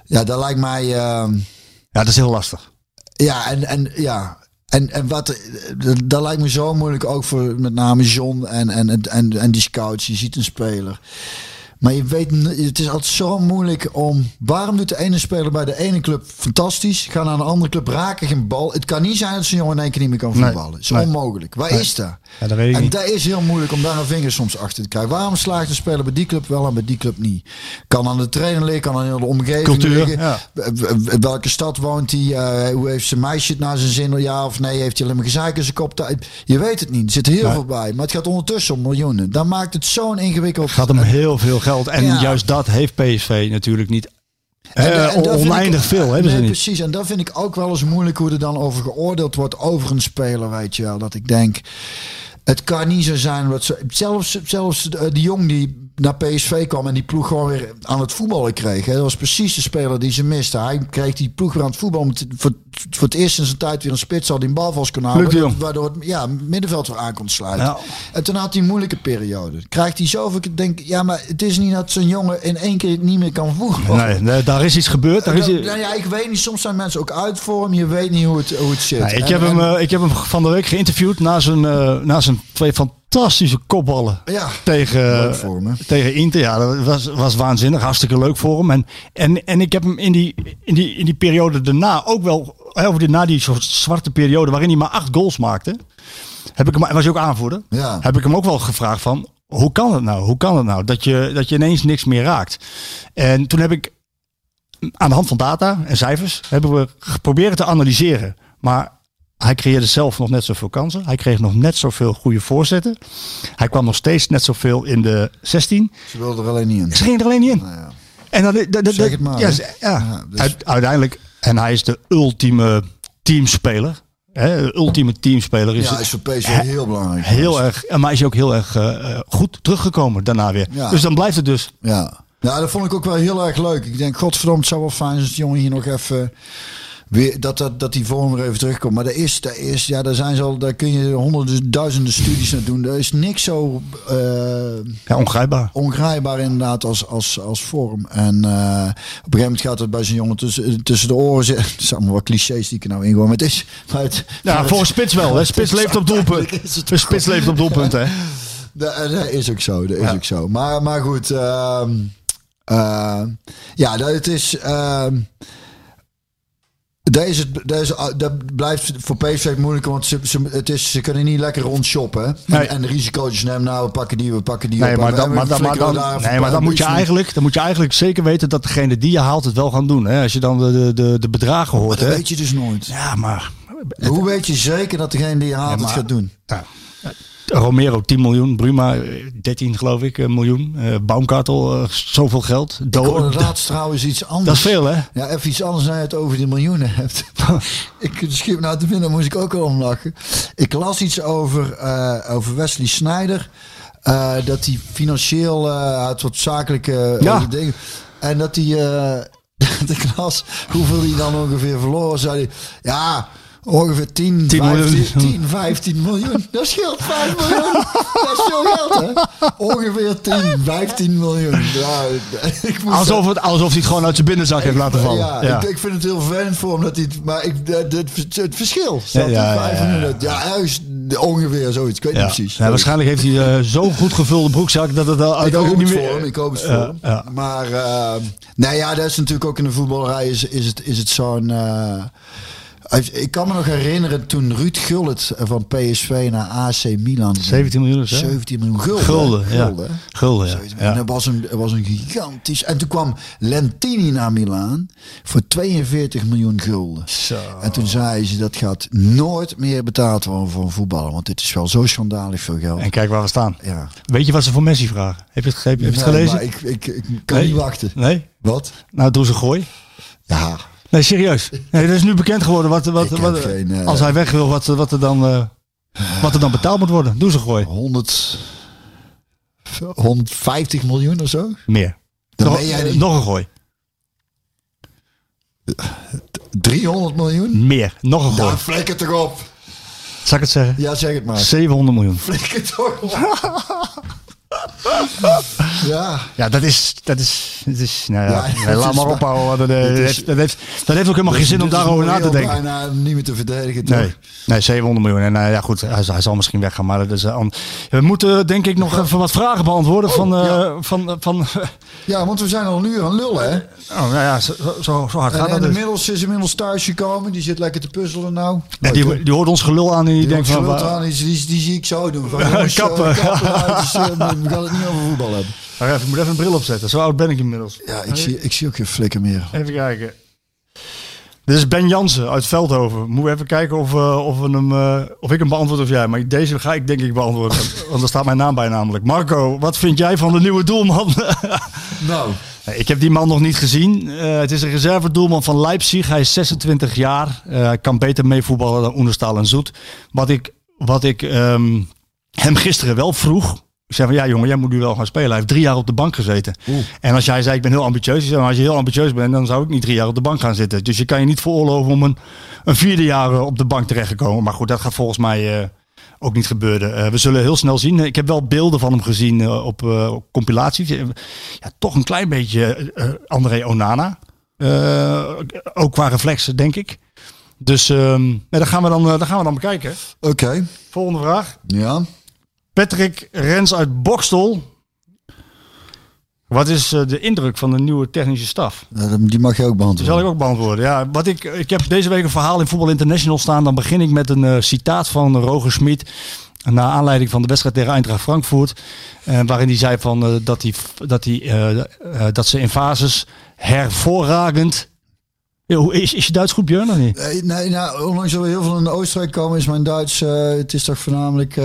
ja, dat lijkt mij... Uh, ja, dat is heel lastig. Ja, en, en ja... En, en wat, dat lijkt me zo moeilijk ook voor met name John en, en, en, en die scouts. Je ziet een speler. Maar je weet, het is altijd zo moeilijk om. Waarom doet de ene speler bij de ene club fantastisch? Gaan naar een andere club, raken geen bal. Het kan niet zijn dat zo'n jongen in één keer niet meer kan voetballen. Het is Nee. onmogelijk. Waar Nee. is dat? Ja, dat weet ik en niet. dat is heel moeilijk om daar een vinger soms achter te krijgen. Waarom slaagt een speler bij die club wel en bij die club niet? Kan aan de trainer liggen, kan aan de omgeving Cultuur, liggen. ja. Welke stad woont hij? Eh, hoe heeft zijn meisje het naar zijn zin? Ja of nee? Heeft hij alleen maar gezeik in zijn kop? Je weet het niet. Er zit heel Nee. veel bij. Maar het gaat ondertussen om miljoenen. Dan maakt het zo'n ingewikkeld. Het gaat om heel veel geld. En Ja. juist dat heeft PSV natuurlijk niet. En- Eh, en oneindig ik- veel hebben ze nee. Precies, en dat vind ik ook wel eens moeilijk hoe er dan over geoordeeld wordt over een speler, weet je wel. Dat ik denk, het kan niet zo zijn. Dat ze, zelfs, zelfs de, de jong die naar PSV kwam en die ploeg gewoon weer aan het voetballen kreeg. Hè. Dat was precies de speler die ze miste. Hij kreeg die ploeg weer aan het voetballen. Voor, voor het eerst in zijn tijd weer een spits had die een bal vast kon houden. Waardoor het ja, middenveld weer aan kon sluiten. Ja. En toen had hij een moeilijke periode. Krijgt hij zoveel, ik denk, ja, maar het is niet dat zo'n jongen in één keer niet meer kan voetballen. Nee, nee, daar is iets gebeurd. Daar is, Nou, ja, ik weet niet. Soms zijn mensen ook uit voor hem. Je weet niet hoe het, hoe het zit. Ja, ik, En- heb hem, en- eh, ik heb hem van de week geïnterviewd na zijn, eh, na zijn twee fantastische kopballen ja, tegen, tegen Inter. Ja, dat was, was waanzinnig. Hartstikke leuk voor hem. En, en, en ik heb hem in die, in die, in die periode daarna ook wel, over die, na die soort zwarte periode waarin hij maar acht goals maakte, heb ik hem, was hij ook aanvoerder, Ja. heb ik hem ook wel gevraagd van, hoe kan het nou? Hoe kan het nou dat je, dat je ineens niks meer raakt? En toen heb ik aan de hand van data en cijfers hebben we geprobeerd te analyseren. Maar hij creëerde zelf nog net zoveel kansen. Hij kreeg nog net zoveel goede voorzetten. Hij kwam nog steeds net zoveel in de 16. Ze wilden er alleen niet in. Ze gingen er alleen niet in. Nou ja. En dan, dat- dat- Zeg het maar, Ja, ja. Ja, dus- Uite- uiteindelijk. En hij is de ultieme teamspeler. Hè, de ultieme teamspeler is, Ja, is voor PSV He- heel belangrijk. heel erg. en Maar is ook heel erg eh, eh, goed teruggekomen daarna weer. Ja. Dus dan blijft het dus. Ja. ja, dat vond ik ook wel heel erg leuk. Ik denk, godverdomme, het zou wel fijn zijn als die jongen hier nog even... Weer, dat, dat, dat die vorm weer even terugkomt. Maar dat is, dat is, ja, daar, zijn ze al, daar kun je honderden, duizenden studies naar doen. Er is niks zo eh, Ja, ongrijpbaar. ongrijpbaar inderdaad als, als, als vorm. En eh, op een gegeven moment gaat het bij zo'n jongen tussen, tussen de oren zitten. Het zijn allemaal wat clichés die ik er nou ingooi. Maar het is... Maar het, Ja, maar voor het- spits wel. Hè. Spits leeft op doelpunt. Spits leeft op doelpunt, hè. Dat, dat is ook zo, dat is Ja. ook zo. Maar, maar goed, ehm, eh, ja, dat het is. Dat, is het, dat, blijft voor PSV moeilijker, want ze, ze, het is, ze kunnen niet lekker rondshoppen. Nee. En, en de risico's nemen, nou, we pakken die, we pakken die Nee, op. maar dan, maar, dan, maar, dan, daar nee, maar dan, moet je eigenlijk, dan moet je eigenlijk zeker weten dat degene die je haalt het wel gaan doen. Hè? Als je dan de, de, de, bedragen hoort. Dat Hè? weet je dus nooit. Ja, maar Hoe weet je zeker dat degene die je haalt Ja, maar- het gaat doen? Ja. Romero 10 miljoen, Bruma eh, 13 geloof ik eh, miljoen, eh Baumkartel eh, zoveel geld. Ik Do- hoorde laatst trouwens iets anders. dat is veel hè? Ja, even iets anders dan je het over die miljoenen hebt. ik schip nou te vinden, moest ik ook al om lachen. Ik las iets over, eh, over Wesley Snyder. eh, dat hij financieel uh, uit wat zakelijke eh, Ja. dingen. En dat hij. eh dat ik las hoeveel hij dan ongeveer verloren. Zei hij. Ja. Ongeveer 10, 10 miljoen. 15, 10, 15 miljoen. Dat scheelt 5 miljoen. Dat is veel geld, hè? Ongeveer 10, 15 miljoen. Ja, ik moest Alsof, het, alsof hij het gewoon uit zijn binnenzak heeft laten vallen. ja, Ja. Ik, ik vind het heel vervelend voor hem dat hij het, maar ik, het, het, het verschil. Ja, ja, ja, ja. ergens ongeveer zoiets. Ik weet niet precies. Ja, waarschijnlijk heeft hij eh, zo'n goed gevulde broekzak dat het al Ik hoop ook het niet voor meer. hem. Ik hoop het voor hem. ja. Maar, uh, nou ja, dat is natuurlijk ook in de voetballerij is, is het, is het zo'n... Ik kan me nog herinneren toen Ruud Gullit van PSV naar AC Milan ging. 17 miljoen of zo? 17 miljoen gulden. Gulden, ja. Gulden, hè? Gulden, ja. 17 miljoen. ja. Dat was een, dat was een gigantisch... En toen kwam Lentini naar Milaan voor 42 miljoen gulden. Zo. En toen zei ze, dat gaat nooit meer betaald worden voor een voetballer. Want dit is wel zo schandalig veel geld. En kijk waar we staan. ja. Weet je wat ze voor Messi vragen? Heb je het, heb je het Nee, gelezen? maar ik, ik, ik kan Nee. niet wachten. Nee? Wat? Nou, doe ze gooi. Ja, Nee, serieus. Nee, dat is nu bekend geworden. Wat, wat, wat, geen, eh, als hij weg wil, wat, wat, er dan, eh, wat er dan betaald moet worden. Doe ze gooi. 100, 150 miljoen of zo? Meer. Dan nog, ben jij nog een gooi. 300 miljoen? Meer. Nog een gooi. Daar flikker toch op. Zal ik het zeggen? Ja, zeg het maar. 700 miljoen. Flikker toch op. Ja, Ja, dat is, dat is, dat is nou ja, laat maar ophouden. want Dat, is- heeft, dat, heeft, dat heeft ook helemaal geen zin om is daarover na te denken. bijna niet meer te verdedigen, toch? Nee, nee, 700 miljoen. En nou ja, goed, hij, hij zal misschien weggaan. Maar dat is, eh, we moeten denk ik nog even wat vragen beantwoorden van, eh, ja. van, van, Ja, want we zijn al een uur aan lullen, hè? oh, nou ja, zo, zo, zo hard En, gaat en dat dus. inmiddels is inmiddels thuis gekomen. Die zit lekker te puzzelen nou. Die, die hoort ons gelul aan en die, Die denkt van... wa- die, die, die zie ik zo doen. Van, jongens, eh, Kappen. kappen uit, dus, eh, we gaan het niet over voetbal hebben. Maar even, ik moet even een bril opzetten. Zo oud ben ik inmiddels. Ja, ik zie, ik zie ook geen flikker meer. Even kijken. Dit is Ben Jansen uit Veldhoven. Moeten we even kijken of, eh, of, we hem, eh, of ik hem beantwoord of jij. Maar deze ga ik denk ik beantwoorden. want er staat mijn naam bij namelijk. Marco, wat vind jij van de nieuwe doelman? Nou, Ik heb die man nog niet gezien. Eh, het is een reservedoelman van Leipzig. Hij is 26 jaar. Eh, hij kan beter meevoetballen dan Oenerstal en Zoet. Wat ik, wat ik ehm, hem gisteren wel vroeg. Ik zei van ja jongen, jij moet nu wel gaan spelen. Hij heeft drie jaar op de bank gezeten. En als jij zei ik ben heel ambitieus. Zei, maar als je heel ambitieus bent dan zou ik niet drie jaar op de bank gaan zitten. Dus je kan je niet veroorloven om een, een vierde jaar eh, op de bank terecht te komen. Maar goed, dat gaat volgens mij eh, ook niet gebeuren. Eh, we zullen heel snel zien. Ik heb wel beelden van hem gezien op, op compilaties. Ja, toch een klein beetje André Onana. Ook qua reflexen, denk ik. Dus dat, gaan we dan, dat gaan we dan bekijken. oké. Volgende vraag. Ja. Patrick Rens uit Bokstel. Wat is eh, de indruk van de nieuwe technische staf? Die mag je ook beantwoorden. zal ik ook beantwoorden. Ja, wat ik, ik heb deze week een verhaal in Voetbal International staan. Dan begin ik met een eh, citaat van Roger Smit. Naar aanleiding van de wedstrijd tegen Eintracht Frankfurt. eh, waarin hij zei van, dat, hij, dat, eh, dat ze in fases hoe is, is je Duits goed, Björn, of niet? Nee, nee, nou, ondanks dat we heel veel in Oostenrijk komen, is mijn Duits, het is toch voornamelijk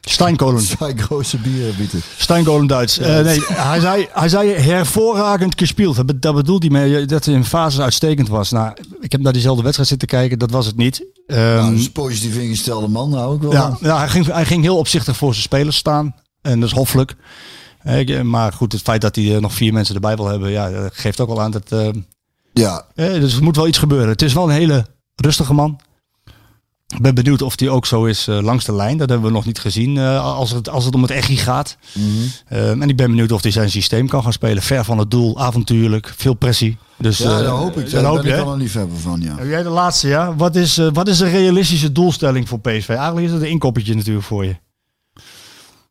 Steinkolen. bieren. Steinkolen Duits. Eh, nee, hij zei, hij zei hervorragend gespeeld. Dat be- Dat bedoelt hij mee dat hij in fases uitstekend was. Nou, ik heb naar diezelfde wedstrijd zitten kijken. Dat was het niet. Nou, een positief ingestelde man, nou ook wel. ja, ja hij, ging, hij ging heel opzichtig voor zijn spelers staan. En dat is hoffelijk. Eh, Maar goed, het feit dat hij eh, nog vier mensen erbij wil hebben, ja, dat geeft ook wel aan dat. ja. dus er moet wel iets gebeuren. Het is wel een hele rustige man. Ik ben benieuwd of hij ook zo is eh, langs de lijn. Dat hebben we nog niet gezien eh, als, het, als het om het echi gaat. Eh, en ik ben benieuwd of hij zijn systeem kan gaan spelen. Ver van het doel, avontuurlijk, veel pressie. Dus, Ja, eh, daar hoop ik. Daar hoop ben ik wel een liefhebber van, ja. Heb jij de laatste, ja? Wat is, wat is een realistische doelstelling voor PSV? Eigenlijk is het een inkoppertje natuurlijk voor je.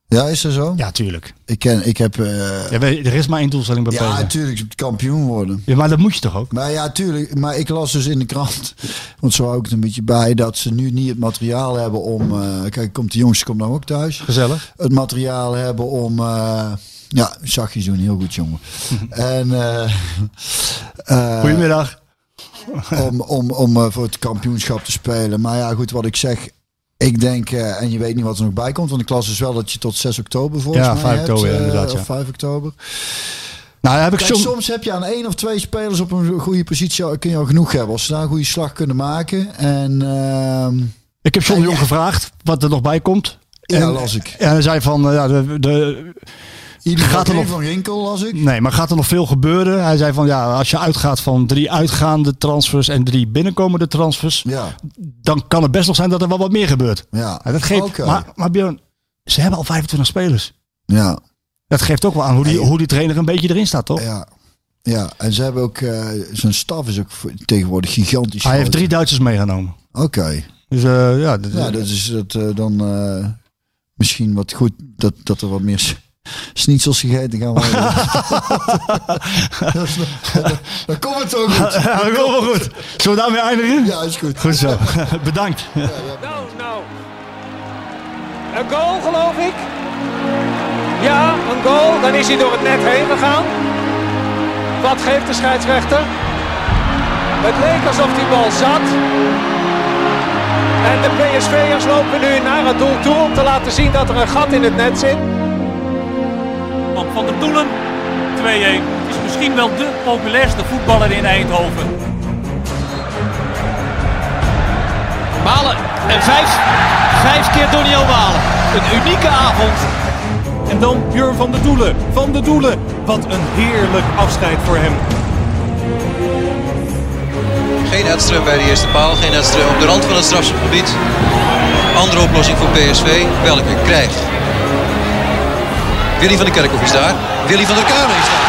Ja, is dat zo? Ja, tuurlijk. Ik, ken, ik heb... eh, Ja, er is maar één doelstelling bij ja, natuurlijk, kampioen worden. Ja, maar dat moet je toch ook? Maar ja, tuurlijk. Maar ik las dus in de krant, want zo hou ik het een beetje bij, dat ze nu niet het materiaal hebben om... eh, kijk, komt de jongste komt nou ook thuis. Gezellig. Het materiaal hebben om... eh, ja, zachtjes doen, heel goed jongen. en Goedemiddag. om, om, om voor het kampioenschap te spelen. Maar ja, goed, wat ik zeg. Ik denk, eh, en je weet niet wat er nog bij komt. Want ik las dus wel dat je tot 6 oktober volgens Ja, mij 5 hebt, oktober, ja, eh, inderdaad, ja. Of 5 oktober. Nou, heb ik Kijk, soms heb je aan één of twee spelers op een goede positie kun je al genoeg hebben. Als ze daar een goede slag kunnen maken. En ehm, Ik heb John de Ja, gevraagd wat er nog bij komt. ja, En- las ik. En hij zei van, eh, ja, de, de, Ieder gaat er nog- van Ginkel las ik. nee, maar gaat er nog veel gebeuren? Hij zei van, ja, als je uitgaat van drie uitgaande transfers en drie binnenkomende transfers, Ja, dan kan het best nog zijn dat er wel wat meer gebeurt. ja. Dat geeft, maar, maar Björn, ze hebben al 25 spelers. Ja, Dat geeft ook wel aan hoe die, hoe die trainer een beetje erin staat, toch? ja. Ja, en ze hebben ook, eh, zijn staf is ook tegenwoordig gigantisch. Hij heeft drie Duitsers meegenomen. Oké. Dus eh, ja, dat- Ja, dat is dat, eh, dan misschien wat goed dat, dat er wat meer schnitzels gegeten gaan worden. Dat dan komt het ook goed. Ja, dat komt wel goed. Zullen we daarmee eindigen? Ja, is goed. Goed zo. Bedankt. Nou, nou. Een goal, geloof ik. Ja, een goal. Dan is hij door het net heen gegaan. Wat geeft de scheidsrechter? Het leek alsof die bal zat. En de PSV'ers lopen nu naar het doel toe om te laten zien dat er een gat in het net zit. Van Van der Doelen, 2-1. Het is misschien wel de populairste voetballer in Eindhoven. Malen en vijf. Vijf keer Doniel Malen. Een unieke avond. En dan Björn van der Doelen. Van der Doelen. Wat een heerlijk afscheid voor hem. Geen Edström bij de eerste paal, geen Edström op de rand van het strafschopgebied. Andere oplossing voor PSV, welke krijgt. Willy van der Kerkhoff is daar. Willy van der Kuilen is daar.